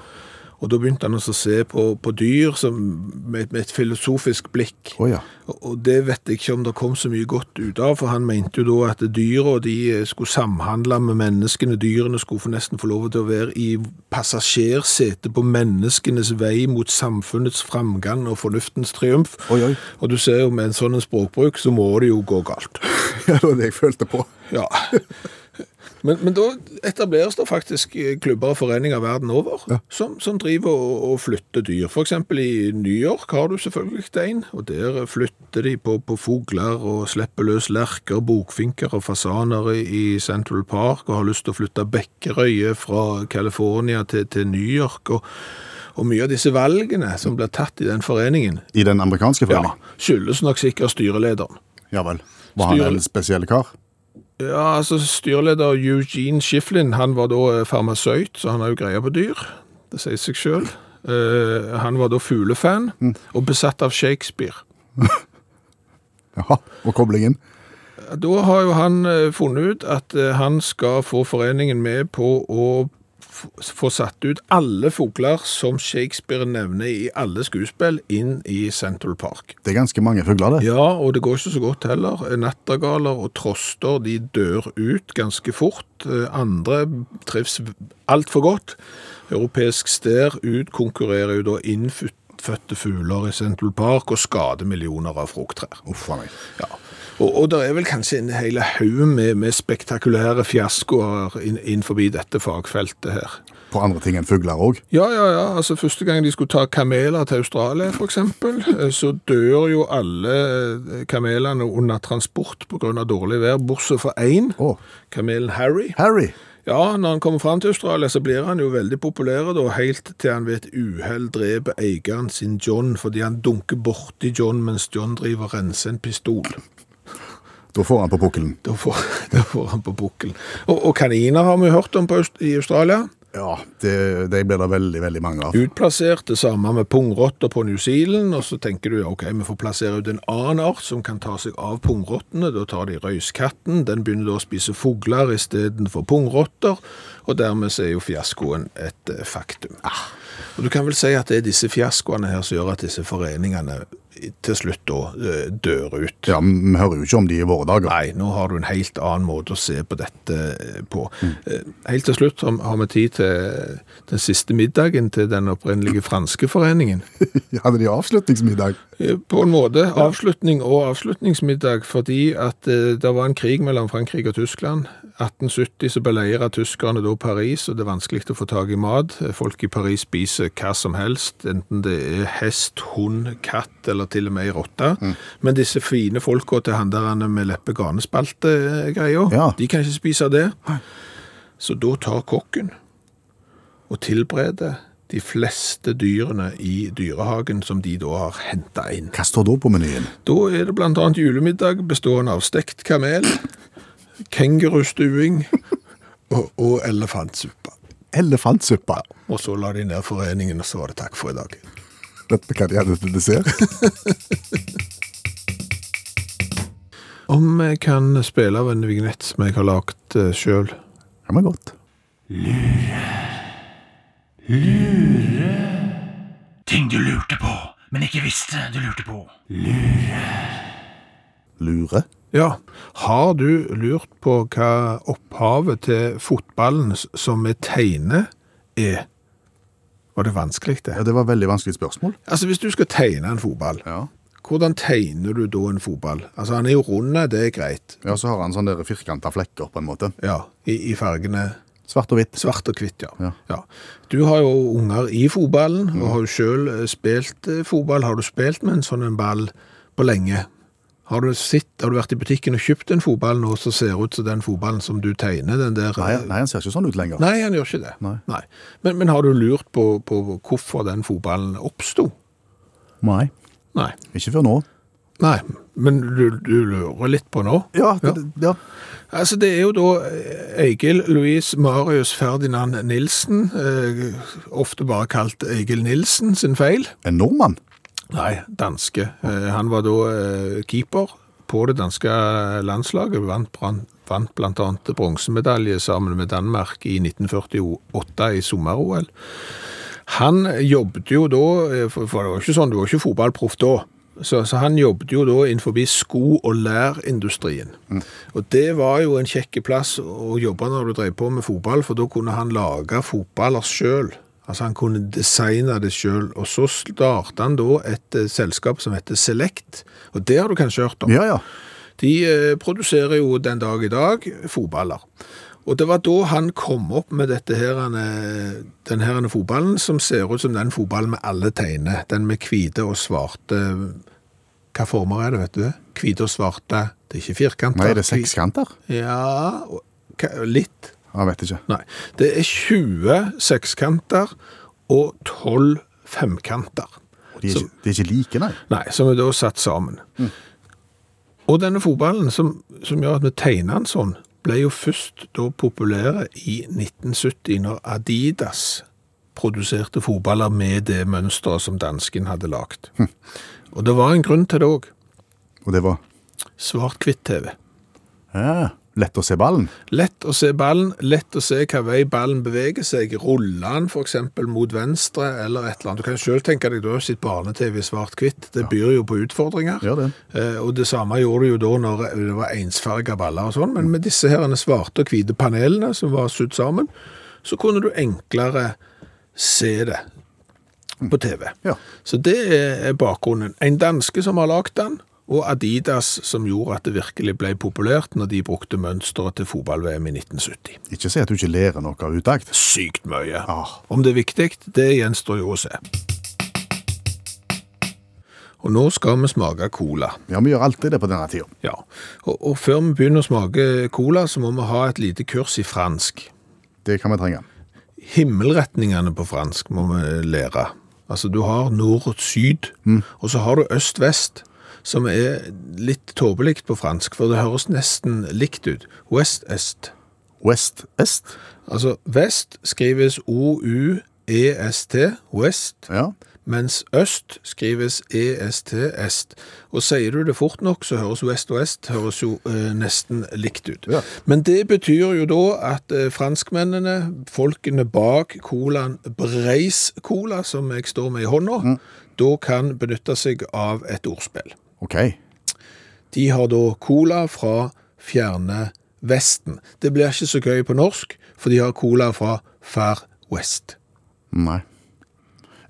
[SPEAKER 3] Og da begynte han å se på, på dyr som, med, med et filosofisk blikk.
[SPEAKER 2] Oh, ja.
[SPEAKER 3] Og- det vet jeg ikke om det kom så mye godt ut av, for han mente jo da at dyra de eh, skulle samhandle med menneskene. Dyrene skulle få nesten få lov til å være i passasjersetet på menneskenes vei mot samfunnets framgang og fornuftens triumf.
[SPEAKER 2] Oi, oi.
[SPEAKER 3] Og du ser jo med en sånn språkbruk, så må det jo gå galt.
[SPEAKER 2] ja. Det var det jeg følte på.
[SPEAKER 3] Ja. Men, men da etableres det faktisk eh, klubber og foreninger verden over
[SPEAKER 2] Ja.
[SPEAKER 3] som, som driver og, og flytter dyr. For eksempel i New York har du selvfølgelig en, og der flytter de på, på fugler og slipper løs lerker, bokfinker og fasaner i, i Central Park, og har lyst til å flytte bekkerøye fra California til, til New York. Og, og mye av disse valgene som blir tatt i den foreningen,
[SPEAKER 2] I den amerikanske foreningen?
[SPEAKER 3] ja, skyldes nok sikkert styrelederen.
[SPEAKER 2] Ja vel. Var han
[SPEAKER 3] Styre-
[SPEAKER 2] en spesiell kar?
[SPEAKER 3] Ja, altså Styreleder Eugene Shiflin han var da eh, farmasøyt, så han har jo greie på dyr. Det sier seg sjøl. han var da fuglefan og besatt av Shakespeare.
[SPEAKER 2] Jaha. Og koblingen?
[SPEAKER 3] Da har jo han eh, funnet ut at eh, han skal få foreningen med på å få satt ut alle fugler som Shakespeare nevner i alle skuespill, inn i Central Park.
[SPEAKER 2] Det er ganske mange fugler, det.
[SPEAKER 3] Ja, og det går ikke så godt heller. Nattergaler og troster de dør ut ganske fort. Eh, Andre trives altfor godt. Europeisk stær utkonkurrerer jo da innfødt- fastfødte fugler i Central Park og skader millioner av frukttrær.
[SPEAKER 2] Uff a meg.
[SPEAKER 3] Ja. Og, og det er vel kanskje en hel haug med, med spektakulære fiaskoer inn, forbi dette fagfeltet her.
[SPEAKER 2] På andre ting enn fugler òg.
[SPEAKER 3] Ja, ja, ja. Altså, første gang de skulle ta kameler til Australia, eksempel, eh, så dør jo alle eh, kamelene under transport av dårlig vær, bortsett fra én,
[SPEAKER 2] Oh.
[SPEAKER 3] kamelen Harry.
[SPEAKER 2] Harry.
[SPEAKER 3] Ja, når han kommer fram til Australia, så blir han jo veldig populær, da, helt til han ved et uhell dreper eieren sin John, fordi han dunker borti John mens John driver og renser en pistol.
[SPEAKER 2] Da får han på pukkelen.
[SPEAKER 3] Da får, da får han på bukkelen. Og, og kaniner har vi hørt om på, i Australia.
[SPEAKER 2] Ja, det, de blir det veldig, veldig mange av.
[SPEAKER 3] Utplassert, det samme med pungrotter på New Zealand, og så tenker du, ok, vi får plassere ut en annen art som kan ta seg av pungrottene, da tar de røyskatten, den begynner da å spise fugler i stedet for pungrotter, og dermed er jo fiaskoen et faktum. faktum. Og du kan vel si at det er disse fiaskoene her som gjør at disse foreningene til slutt da eh, dør ut.
[SPEAKER 2] Ja, Vi hører jo ikke om de i våre dager.
[SPEAKER 3] Nei, nå har du en helt annen måte å se på dette eh, på. Mm. Helt til slutt har vi tid til den siste middagen til den opprinnelige franske foreningen.
[SPEAKER 2] Hadde de avslutningsmiddag?
[SPEAKER 3] Eh, På en måte avslutning og avslutningsmiddag, fordi at eh, det var en krig mellom Frankrike og Tyskland. 1870 så beleirer tyskerne da Paris, og det er vanskelig å få tag i mat. Folk i Paris spiser hva som helst, enten det er hest, hund, katt eller til og med ei rotte. Men disse fine folka til handlerne med leppe-ganespalte-greia,
[SPEAKER 2] Ja.
[SPEAKER 3] de kan ikke spise det. Så da tar kokken og tilbereder de fleste dyrene i dyrehagen som de da har henta inn.
[SPEAKER 2] Hva står da på menyen?
[SPEAKER 3] Da er det annet julemiddag bestående av stekt kamel, kengurustuing og, og elefantsuppe.
[SPEAKER 2] Elefantsuppe.
[SPEAKER 3] Og så la de ned foreningen, og så var det takk for i dag.
[SPEAKER 2] Dette kan de hadde til dessert?
[SPEAKER 3] Om jeg kan spille av en vignett som jeg har lagt uh, sjøl.
[SPEAKER 2] Ja, men godt.
[SPEAKER 8] Ting du lurte på, men ikke visste du lurte på.
[SPEAKER 2] Lure Lure.
[SPEAKER 3] Ja, har du lurt på hva opphavet til fotballen som vi tegner er? Var det vanskelig det?
[SPEAKER 2] Ja, Det var et veldig vanskelig spørsmål.
[SPEAKER 3] Altså hvis du skal tegne en fotball,
[SPEAKER 2] Ja.
[SPEAKER 3] hvordan tegner du da en fotball? Altså han er jo runde, det er greit.
[SPEAKER 2] Ja, Så har han sånne firkanta flekker, på en måte.
[SPEAKER 3] Ja, i, i fargene
[SPEAKER 2] Svart og hvitt.
[SPEAKER 3] svart og hvitt, ja.
[SPEAKER 2] Ja.
[SPEAKER 3] Du har jo unger i fotballen, og har jo selv spilt eh, fotball. Har du spilt med en sånn en ball på lenge? Har du, sitt, har du vært i butikken og kjøpt en fotball nå som ser ut som den fotballen som du tegner? Den der,
[SPEAKER 2] Nei, nei, han ser ikke sånn ut lenger.
[SPEAKER 3] Nei, han gjør ikke det.
[SPEAKER 2] Nei.
[SPEAKER 3] Men, men har du lurt på, på hvorfor den fotballen oppsto?
[SPEAKER 2] Nei.
[SPEAKER 3] Nei.
[SPEAKER 2] Ikke før nå.
[SPEAKER 3] Nei, men du, du lurer litt på nå?
[SPEAKER 2] Ja, det, ja.
[SPEAKER 3] Altså, det er jo da eh, Egil Louise, Marius Ferdinand Nilsen, eh, ofte bare kalt Egil Nilsen, sin feil.
[SPEAKER 2] En nordmann.
[SPEAKER 3] Nei, danske. Eh, han var da eh, keeper på det danske landslaget, vant, bran- vant annet bronsemedalje sammen med Danmark i 1948 i sommer-OL. Han jobbet jo da, eh, for, det var ikke sånn, du var ikke fotballproff da, så, så han jobbet jo da innenfor sko- og lærindustrien. Og det var jo en kjekke plass å jobbe når du drev på med fotball, for da kunne han lage fotballer selv. Altså han kunne designe det selv, og så startet han da et eh, selskap som heter Select, og det har du kanskje hørt om.
[SPEAKER 2] Ja, ja.
[SPEAKER 3] De eh, produserer jo den dag i dag fotballer. Og det var da han kom opp med dette her, eh, den her fotballen som ser ut som den fotballen med alle tegner. Den med hvite og svarte Hva former er det, vet du? Hvite og svarte. Det er ikke firkanter.
[SPEAKER 2] Nei, det er sekskanter?
[SPEAKER 3] Ja, litt.
[SPEAKER 2] Jeg vet ikke.
[SPEAKER 3] Nei. Det er 20 sekskanter og 12 femkanter.
[SPEAKER 2] Og De er,
[SPEAKER 3] som,
[SPEAKER 2] ikke, de er ikke like, nei.
[SPEAKER 3] Nei, som er da satt sammen. Og denne fotballen som, som gjør at vi tegner den sånn, ble jo først da populære i 1970 når Adidas produserte fotballer med det mønsteret som dansken hadde lagt. Og det var en grunn til det òg.
[SPEAKER 2] Og det var
[SPEAKER 3] Svart-hvitt-TV.
[SPEAKER 2] ja, lett å se ballen.
[SPEAKER 3] Lett å se ballen, lett å se hva vei ballen beveger seg. Ruller den eksempel mot venstre eller et eller annet. Du kan selv tenke deg, du har sitt barne-TV svart-hvitt. Det byr jo på utfordringer.
[SPEAKER 2] Ja, det.
[SPEAKER 3] Eh, Og det samme gjorde det jo da når det var ensfarga baller og sånn, men med disse herrene svarte og hvite panelene som var sydd sammen, så kunne du enklere se det. på TV.
[SPEAKER 2] Ja.
[SPEAKER 3] Så det er bakgrunnen. En danske som har lagd den, og Adidas som gjorde at det virkelig ble populært når de brukte mønsteret til fotball-VM i 1970.
[SPEAKER 2] Ikke si at du ikke lærer noe av utakt.
[SPEAKER 3] Sykt mye.
[SPEAKER 2] Ah.
[SPEAKER 3] Om det er viktig, det gjenstår jo å se. Og nå skal vi smake cola.
[SPEAKER 2] Ja, vi gjør alltid det på denne tida.
[SPEAKER 3] Ja, og, og før vi begynner å smake cola, så må vi ha et lite kurs i fransk.
[SPEAKER 2] Det kan vi trenge.
[SPEAKER 3] Himmelretningene på fransk må vi lære. Altså, du har nord og syd, og så har du øst-vest, som er litt tåpelig på fransk, for det høres nesten likt ut. West-est.
[SPEAKER 2] West-est.
[SPEAKER 3] Altså, vest skrives O-U-E-S-T, west,
[SPEAKER 2] Ja.
[SPEAKER 3] mens øst skrives E-S-T-est. Og sier du det fort nok, så høres west og est høres jo eh, nesten likt ut.
[SPEAKER 2] Ja.
[SPEAKER 3] Men det betyr jo da at eh, franskmennene, folkene bak colaen Breis Cola, som jeg står med i hånda, da kan benytte seg av et ordspill.
[SPEAKER 2] OK.
[SPEAKER 3] De har da cola fra fjerne Vesten. Det blir ikke så gøy på norsk, for de har cola fra Far West.
[SPEAKER 2] Nei.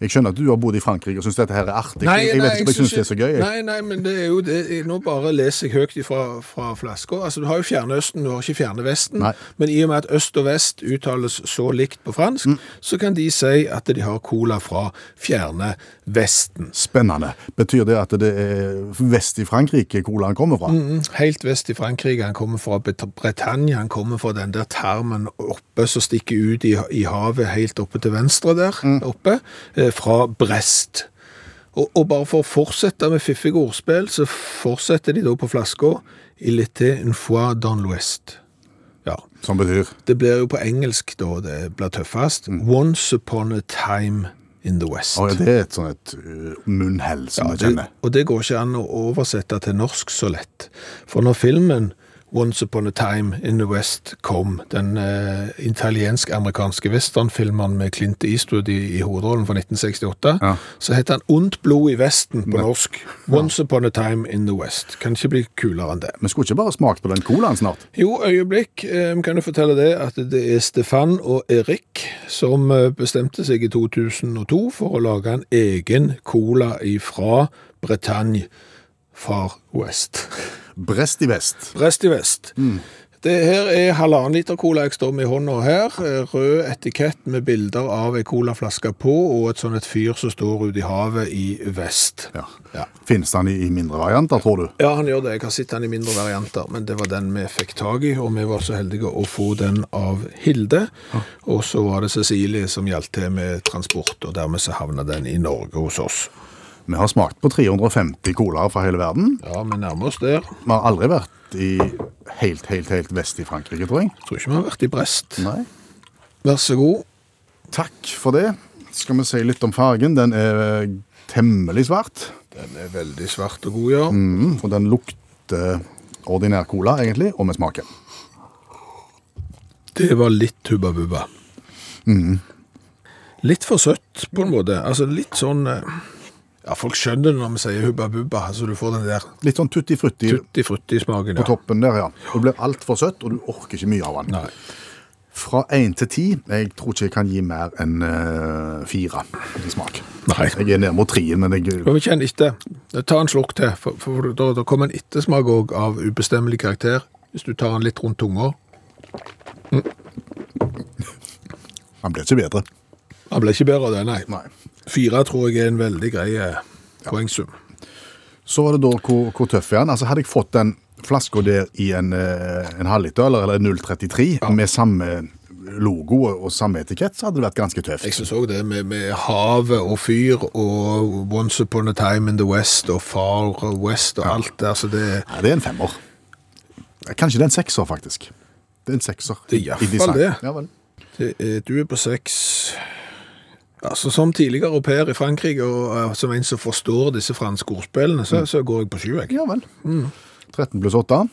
[SPEAKER 2] Jeg skjønner at du har bodd i Frankrike og syns dette her er artig. jeg, jeg vet ikke om jeg syns det er så gøy. Jeg.
[SPEAKER 3] Nei, nei, men det er jo det. Nå bare leser jeg høyt fra, fra flaska. Altså, du har jo Fjerne Østen, du har ikke Fjerne Vesten.
[SPEAKER 2] Nei.
[SPEAKER 3] Men i og med at øst og vest uttales så likt på fransk,
[SPEAKER 2] Mm.
[SPEAKER 3] så kan de si at de har cola fra Fjerne Vesten.
[SPEAKER 2] Spennende. Betyr det at det er vest i Frankrike colaen kommer fra?
[SPEAKER 3] Mm, Helt vest i Frankrike. Han kommer fra Britannia. Han kommer fra den der tarmen oppe som stikker ut i, i havet helt oppe til venstre der oppe. eh, Fra Brest. Og, og bare for å fortsette med fiffige ordspill, så fortsetter de da på flaska Il était une fois dans l'ouest. Ja.
[SPEAKER 2] Som betyr
[SPEAKER 3] Det blir jo på engelsk da det blir tøffest. Once upon a time in the west.
[SPEAKER 2] Oh, ja, Det er et sånn et uh, munnhell som
[SPEAKER 3] Ja,
[SPEAKER 2] vi kjenner.
[SPEAKER 3] og det går ikke an å oversette til norsk så lett. For når filmen Once Upon a Time in the West kom, den eh, italiensk-amerikanske westernfilmen med Clint Eastwood i, i hovedrollen fra 1968,
[SPEAKER 2] Ja.
[SPEAKER 3] så heter han Ondt blod i Vesten på norsk. Once Upon a Time in the West. Kan ikke bli kulere enn det.
[SPEAKER 2] Vi skulle ikke bare smakt på den colaen snart?
[SPEAKER 3] Jo, øyeblikk. Eh, kan du fortelle det at det er Stefan og Erik som eh, bestemte seg i 2002 for å lage en egen cola ifra Bretagne Far West.
[SPEAKER 2] Brest i vest.
[SPEAKER 3] Brest i vest. Det her er halvannen liter cola jeg står med i hånda her. Rød etikett med bilder av ei colaflaske på, og et sånn et fyr som står ute i havet i vest.
[SPEAKER 2] Ja.
[SPEAKER 3] Ja.
[SPEAKER 2] Finnes den i, i mindre varianter, tror du?
[SPEAKER 3] Ja, han gjør det. Jeg har sett den i mindre varianter, men det var den vi fikk tak i, og vi var så heldige å få den av Hilde. Og så var det Cecilie som hjalp til med transport, og dermed så havna den i Norge hos oss.
[SPEAKER 2] Vi har smakt på 350 colaer fra hele verden.
[SPEAKER 3] Ja, vi nærmer oss der.
[SPEAKER 2] Vi har aldri vært i helt, helt, helt vest i Frankrike, tror jeg.
[SPEAKER 3] Tror ikke vi har vært i Brest.
[SPEAKER 2] Nei.
[SPEAKER 3] Vær så god.
[SPEAKER 2] Takk for det. Skal vi si litt om fargen. Den er temmelig svart,
[SPEAKER 3] Den er veldig svart og god, ja.
[SPEAKER 2] mm, og den lukter ordinær cola, egentlig, og med smaken.
[SPEAKER 3] Det var litt Hubba Bubba. Litt for søtt, på en måte. Altså litt sånn eh, Ja, folk skjønner det når vi sier Hubba Bubba. så du får den der
[SPEAKER 2] Litt sånn tutti frutti
[SPEAKER 3] tutti frutti-smaken.
[SPEAKER 2] på toppen der, ja. Og det blir altfor søtt, og du orker ikke mye av den.
[SPEAKER 3] Nei.
[SPEAKER 2] Fra én til ti, jeg tror ikke jeg kan gi mer enn uh, fire i smak.
[SPEAKER 3] Nei.
[SPEAKER 2] Jeg er ned mot trien, men jeg
[SPEAKER 3] vi kjenner etter. Ta en slurk til, for, for da, da kommer en ettersmak òg av ubestemmelig karakter. Hvis du tar den litt rundt tunga.
[SPEAKER 2] Han ble ikke bedre.
[SPEAKER 3] Han ble ikke bedre av det, nei.
[SPEAKER 2] Nei.
[SPEAKER 3] Fire tror jeg er en veldig grei eh, poengsum.
[SPEAKER 2] Så var det da hvor, hvor tøff er han. Altså Hadde jeg fått den flaska der i en, eh, en halvliter eller en 033 med samme logo og, samme etikett, så hadde det vært ganske tøft.
[SPEAKER 3] Jeg syns òg det med, med havet og fyr og Once Upon a Time in the West og Far West og alt der, så det
[SPEAKER 2] ja, det er en femmer. Kanskje det er en sekser, faktisk. Det er en sekser.
[SPEAKER 3] Det er i hvert fall det.
[SPEAKER 2] Ja, vel.
[SPEAKER 3] Det er, du er på seks Altså, Som tidligere au pair i Frankrike, og uh, som en som forstår disse franske ordspillene, så, så går jeg på sju.
[SPEAKER 2] Ja vel. 13 pluss 8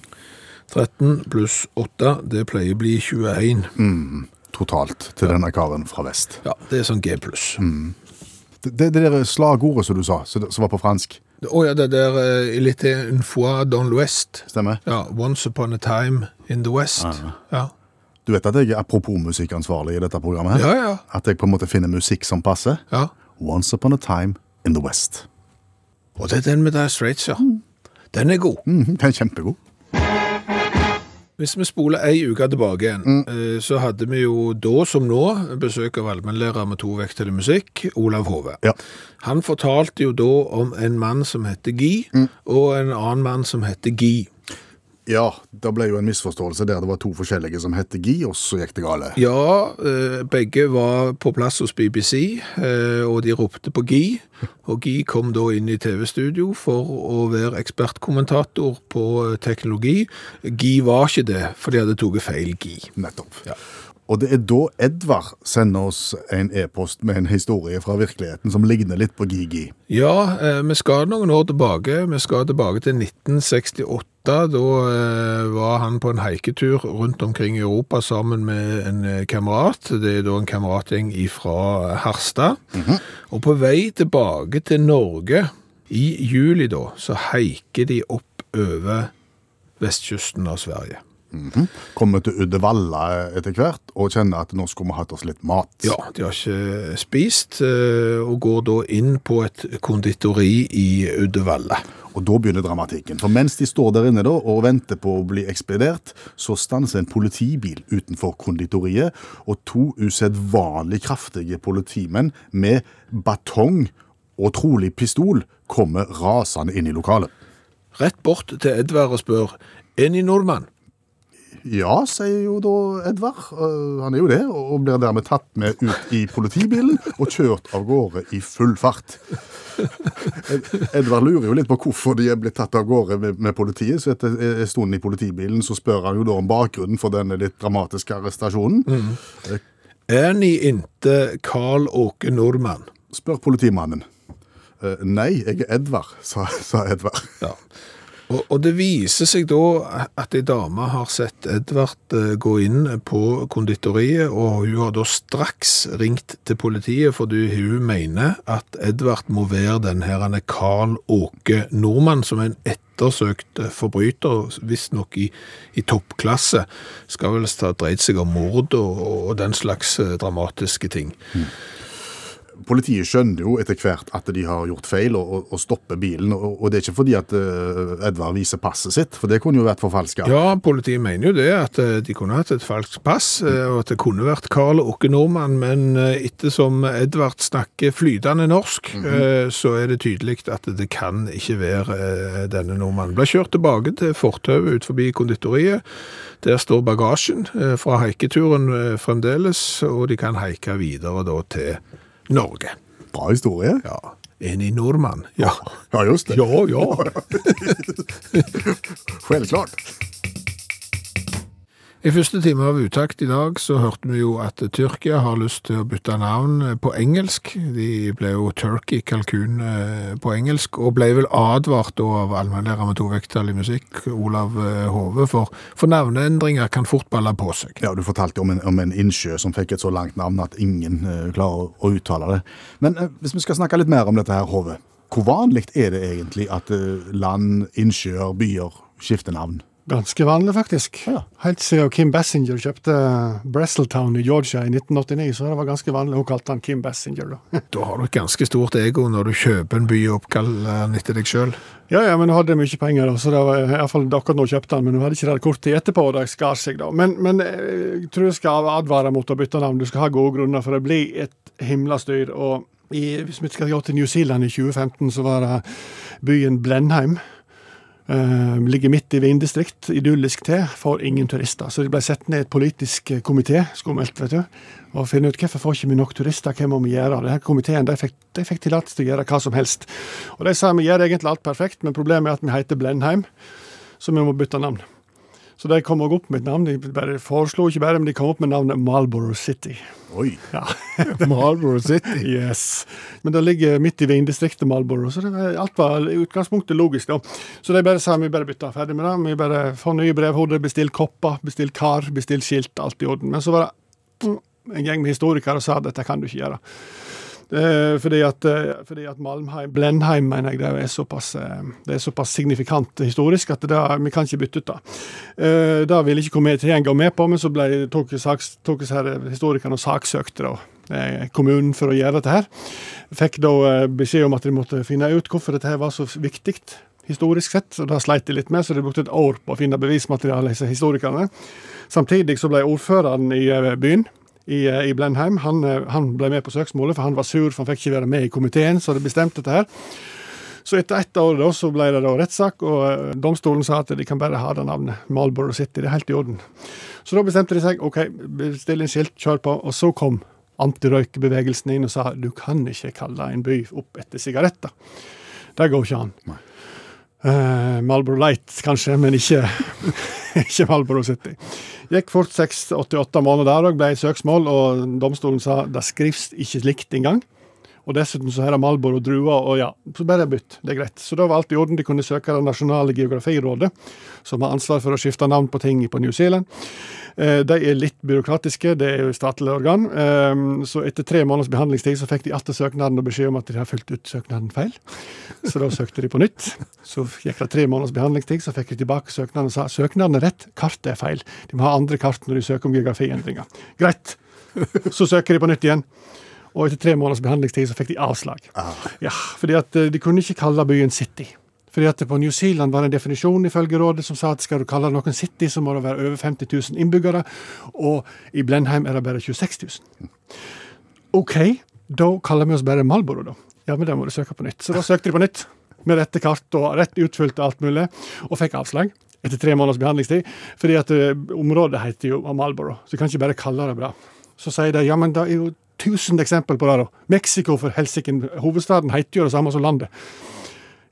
[SPEAKER 3] 13 pluss 8, det pleier å bli 21. Mm.
[SPEAKER 2] totalt til denne karen fra vest.
[SPEAKER 3] Ja, det er sånn G pluss.
[SPEAKER 2] Det, det, det der slagordet som du sa, som var på fransk,
[SPEAKER 3] Å ja, det der uh, Il était une fois dans l'ouest.
[SPEAKER 2] stemmer?
[SPEAKER 3] Ja, Once upon a time in the west. Ja,
[SPEAKER 2] Du vet at jeg er apropos musikkansvarlig i dette programmet? her?
[SPEAKER 3] ja. ja.
[SPEAKER 2] At jeg på en måte finner musikk som passer?
[SPEAKER 3] ja.
[SPEAKER 2] Once Upon a Time in the West.
[SPEAKER 3] Og det er den med Dire Straits, ja. Den er god.
[SPEAKER 2] Mm, den er kjempegod.
[SPEAKER 3] Hvis vi spoler ei uke tilbake igjen, mm. så hadde vi jo da som nå besøk av allmennlærer med to vekter i musikk, Olav Hove.
[SPEAKER 2] Ja.
[SPEAKER 3] Han fortalte jo da om en mann som heter Guy, og en annen mann som heter Guy.
[SPEAKER 2] Ja, det ble jo en misforståelse der det var to forskjellige som het Gi, og så gikk det gale.
[SPEAKER 3] Ja, eh, begge var på plass hos BBC, eh, og de ropte på Gi. Og Gi kom da inn i TV-studio for å være ekspertkommentator på eh, teknologi. Gi var ikke det, for de hadde tatt feil Gi.
[SPEAKER 2] Nettopp.
[SPEAKER 3] Ja.
[SPEAKER 2] Og det er da Edvard sender oss en e-post med en historie fra virkeligheten som ligner litt på Gigi.
[SPEAKER 3] Ja, vi skal noen år tilbake. Vi skal tilbake til 1968. Da eh, var han på en haiketur rundt omkring i Europa sammen med en eh, kamerat. Det er da en kameratgjeng fra Harstad. Og på vei tilbake til Norge i juli da, så haiker de opp over vestkysten av Sverige.
[SPEAKER 2] Kommer til Uddevalla etter hvert og kjenner at nå skulle vi hatt oss litt mat.
[SPEAKER 3] Ja, de har ikke spist, eh, og går da inn på et konditori i Uddevalla.
[SPEAKER 2] Og da begynner dramatikken. For mens de står der inne da og venter på å bli ekspedert, så stanser en politibil utenfor konditoriet, og to usedvanlig kraftige politimenn med batong og trolig pistol kommer rasende inn i lokalet.
[SPEAKER 3] Rett bort til Edvard og spør, en i nordmann?
[SPEAKER 2] Ja, sier jo da Edvard. Øh, han er jo det, og blir dermed tatt med ut i politibilen og kjørt av gårde i full fart. Edvard lurer jo litt på hvorfor de er blitt tatt av gårde med, med politiet, så etter en stund i politibilen så spør han jo da om bakgrunnen for denne litt dramatiske arrestasjonen.
[SPEAKER 3] Er ni inte Karl Åke Nordmann?
[SPEAKER 2] Spør politimannen. «Eh, Nei, jeg er Edvard, sa, sa Edvard.
[SPEAKER 3] Ja. Og, og det viser seg da at ei dame har sett Edvard eh, gå inn på konditoriet, og hun har da straks ringt til politiet, fordi hun mener at Edvard må være den her er Karl Åke Nordmann, som er en ettersøkt eh, forbryter, visstnok i, i toppklasse. Skal vel ha dreid seg om mord og, og den slags eh, dramatiske ting.
[SPEAKER 2] Politiet skjønner jo etter hvert at de har gjort feil og, og, stopper bilen, og, og det er ikke fordi at eh, Edvard viser passet sitt, for det kunne jo vært forfalska.
[SPEAKER 3] Ja, politiet mener jo det, at eh, de kunne hatt et falskt pass, eh, og at det kunne vært Karl Åke Nordmann, men ettersom Edvard snakker flytende norsk, eh, så er det tydelig at det kan ikke være denne nordmannen. Ble kjørt tilbake til fortauet ut forbi konditoriet. Der står bagasjen fra haiketuren fremdeles, og de kan haike videre da til Norge.
[SPEAKER 2] Bra historie.
[SPEAKER 3] Ja, en i nordmann. Ja,
[SPEAKER 2] Ja, just det.
[SPEAKER 3] ja. ja.
[SPEAKER 2] Självklart.
[SPEAKER 3] I første time av Utakt i dag så hørte vi jo at Tyrkia har lyst til å bytte navn på engelsk. De ble jo Turkey Kalkun eh, på engelsk, og ble vel advart av allmennlærer med to vekttall i musikk, Olav eh, Hove, for, for navneendringer kan fort balle på seg.
[SPEAKER 2] Ja, Du fortalte om en, om en innsjø som fikk et så langt navn at ingen eh, klarer å, uttale det. Men eh, hvis vi skal snakke litt mer om dette her, Hove. Hvor vanlig er det egentlig at eh, land, innsjøer, byer skifter navn?
[SPEAKER 6] Ganske vanlig, faktisk.
[SPEAKER 2] Ja.
[SPEAKER 6] Helt siden Kim Bassinger kjøpte Brasseltown i Georgia i 1989, så det var ganske vanlig. Hun kalte han Kim Bassinger, da.
[SPEAKER 3] Da har du et ganske stort ego når du kjøper en by den etter deg sjøl.
[SPEAKER 6] Ja, ja, men hun hadde mye penger, da, så det var iallfall akkurat nå kjøpte han, men hun hadde ikke det kort tid etterpå, og det skar seg, da. Men, men eh, jeg tror jeg skal advare mot å bytte navn. Du skal ha gode grunner, for det blir et himla styr. Og i, hvis vi skal gå til New Zealand i 2015, så var det byen Blenheim. Eh, ligger midt i vindistrikt, idyllisk til, får ingen turister. Så det ble satt ned et politisk komité, skummelt, vet du, og finne ut hvorfor får ikke vi nok turister, hva må vi gjøre? Denne komiteen de fikk, de fikk tillatelse til å gjøre hva som helst. Og de sa vi gjør egentlig alt perfekt, men problemet er at vi heter Blenheim, så vi må bytte navn. Så de kom også opp med et navn. De bare foreslo ikke bare, men de kom opp med navnet Marlborough City.
[SPEAKER 2] Oi.
[SPEAKER 6] Ja.
[SPEAKER 3] Marlborough City.
[SPEAKER 6] Yes. Men det ligger midt i vindistriktet Marlborough, så det var, alt var i utgangspunktet logisk. da. Så de bare sa vi bare bytta ferdig med det. Vi bare får nye brevhoder, bestill kopper, bestill kar, bestill skilt, alt i orden. Men så var det en gjeng med historikere og sa dette kan du ikke gjøre. Eh, fordi at, eh, fordi at Malmheim, Blenheim mener jeg det er såpass, eh, det er såpass signifikant historisk at det, vi kan ikke bytte ut det. Det ville ikke komiteen gå med på, men så ble, tok, tok historikerne og saksøkte da, kommunen for å gjøre dette her. Fikk da beskjed om at de måtte finne ut hvorfor dette her var så viktig historisk sett, og det sleit de litt med, så de brukte et år på å finne bevismateriale, historikerne. Samtidig så ble ordføreren i byen, i, eh, i Blenheim, han, eh, han ble med på søksmålet, for han var sur, for han fikk ikke være med i komiteen, så det bestemte dette her. Så etter ett år da, så ble det da rettssak, og eh, domstolen sa at de kan bare ha det navnet Marlboro City. Det er helt i orden. Så da bestemte de seg. OK, still en skilt, kjør på. Og så kom antirøykebevegelsen inn og sa du kan ikke kalle en by opp etter sigaretter. Det går ikke an. Uh, Marlboro Light kanskje, men ikke, ikke Valbro City. Gikk fort 6-88 måneder der òg, ble søksmål, og domstolen sa det skrives ikke slikt engang. Og dessuten så her er og druer, og ja, så bare bytt. Det er greit. Så da var alt i orden. De kunne søke Det nasjonale geografirådet, som har ansvar for å skifte navn på ting på New Zealand. Eh, de er litt byråkratiske, det er jo statlig organ. Eh, så etter tre måneders behandlingstid så fikk de atter søknaden og beskjed om at de har fulgt ut søknaden feil. Så da søkte de på nytt. Så gikk det tre måneders behandlingstid, så fikk de tilbake søknaden og sa søknaden er rett, kartet er feil. De må ha andre kart når de søker om geografiendringer. Greit. Så søker de på nytt igjen. Og etter tre måneders behandlingstid så fikk de avslag. Ja, fordi at eh, De kunne ikke kalle byen City. Fordi at På New Zealand var det en definisjon ifølge rådet som sa at skal du kalle noen City, så må det være over 50 000 innbyggere. Og i Blenheim er det bare 26 000. OK, da kaller vi oss bare Malboro, da. Ja, men da må du søke på nytt. Så da søkte de på nytt, med rette kart og rett utfylt og alt mulig, og fikk avslag. Etter tre måneders behandlingstid. Fordi at eh, området heter jo Malboro, så du kan ikke bare kalle det bra. Så sier de ja, men det er jo tusen eksempel på det. da. Mexico, for helsike, hovedstaden heter jo det samme som landet.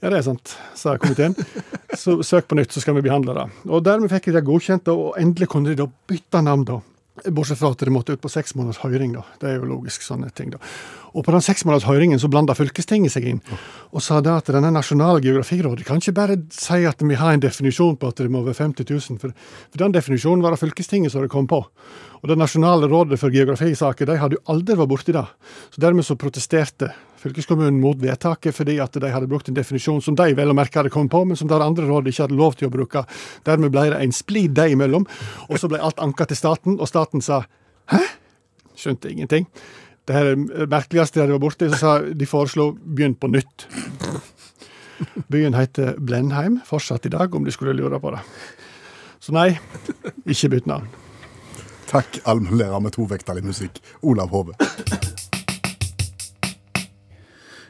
[SPEAKER 6] Ja, det er sant, sa komiteen. Så søk på nytt, så skal vi behandle det. Og dermed fikk de det godkjent, og endelig kunne de da bytte navn, da. Bortsett fra at de måtte ut på seks måneders høring, da. Det er jo logisk, sånne ting, da. Og på den seksmånedershøringen måneders så blanda fylkestinget seg inn, og sa da at denne nasjonale geografirådet kan ikke bare si at vi har en definisjon på at det må være 50 000, for, for den definisjonen var det fylkestinget som det kom på. Og Det nasjonale rådet for geografisaker de hadde jo aldri vært borti det. Så Dermed så protesterte fylkeskommunen mot vedtaket, fordi at de hadde brukt en definisjon som de vel å merke hadde kommet på, men som det andre rådet ikke hadde lov til å bruke. Dermed ble det en splid de imellom, og så ble alt anka til staten, og staten sa hæ? Skjønte ingenting. Det her er det merkeligste de hadde vært borti, så sa de foreslo begynn på nytt. Byen heter Blenheim fortsatt i dag, om de skulle lure på det. Så nei, ikke bytt navn.
[SPEAKER 2] Takk, allmennlærer med tovektig musikk, Olav Hove.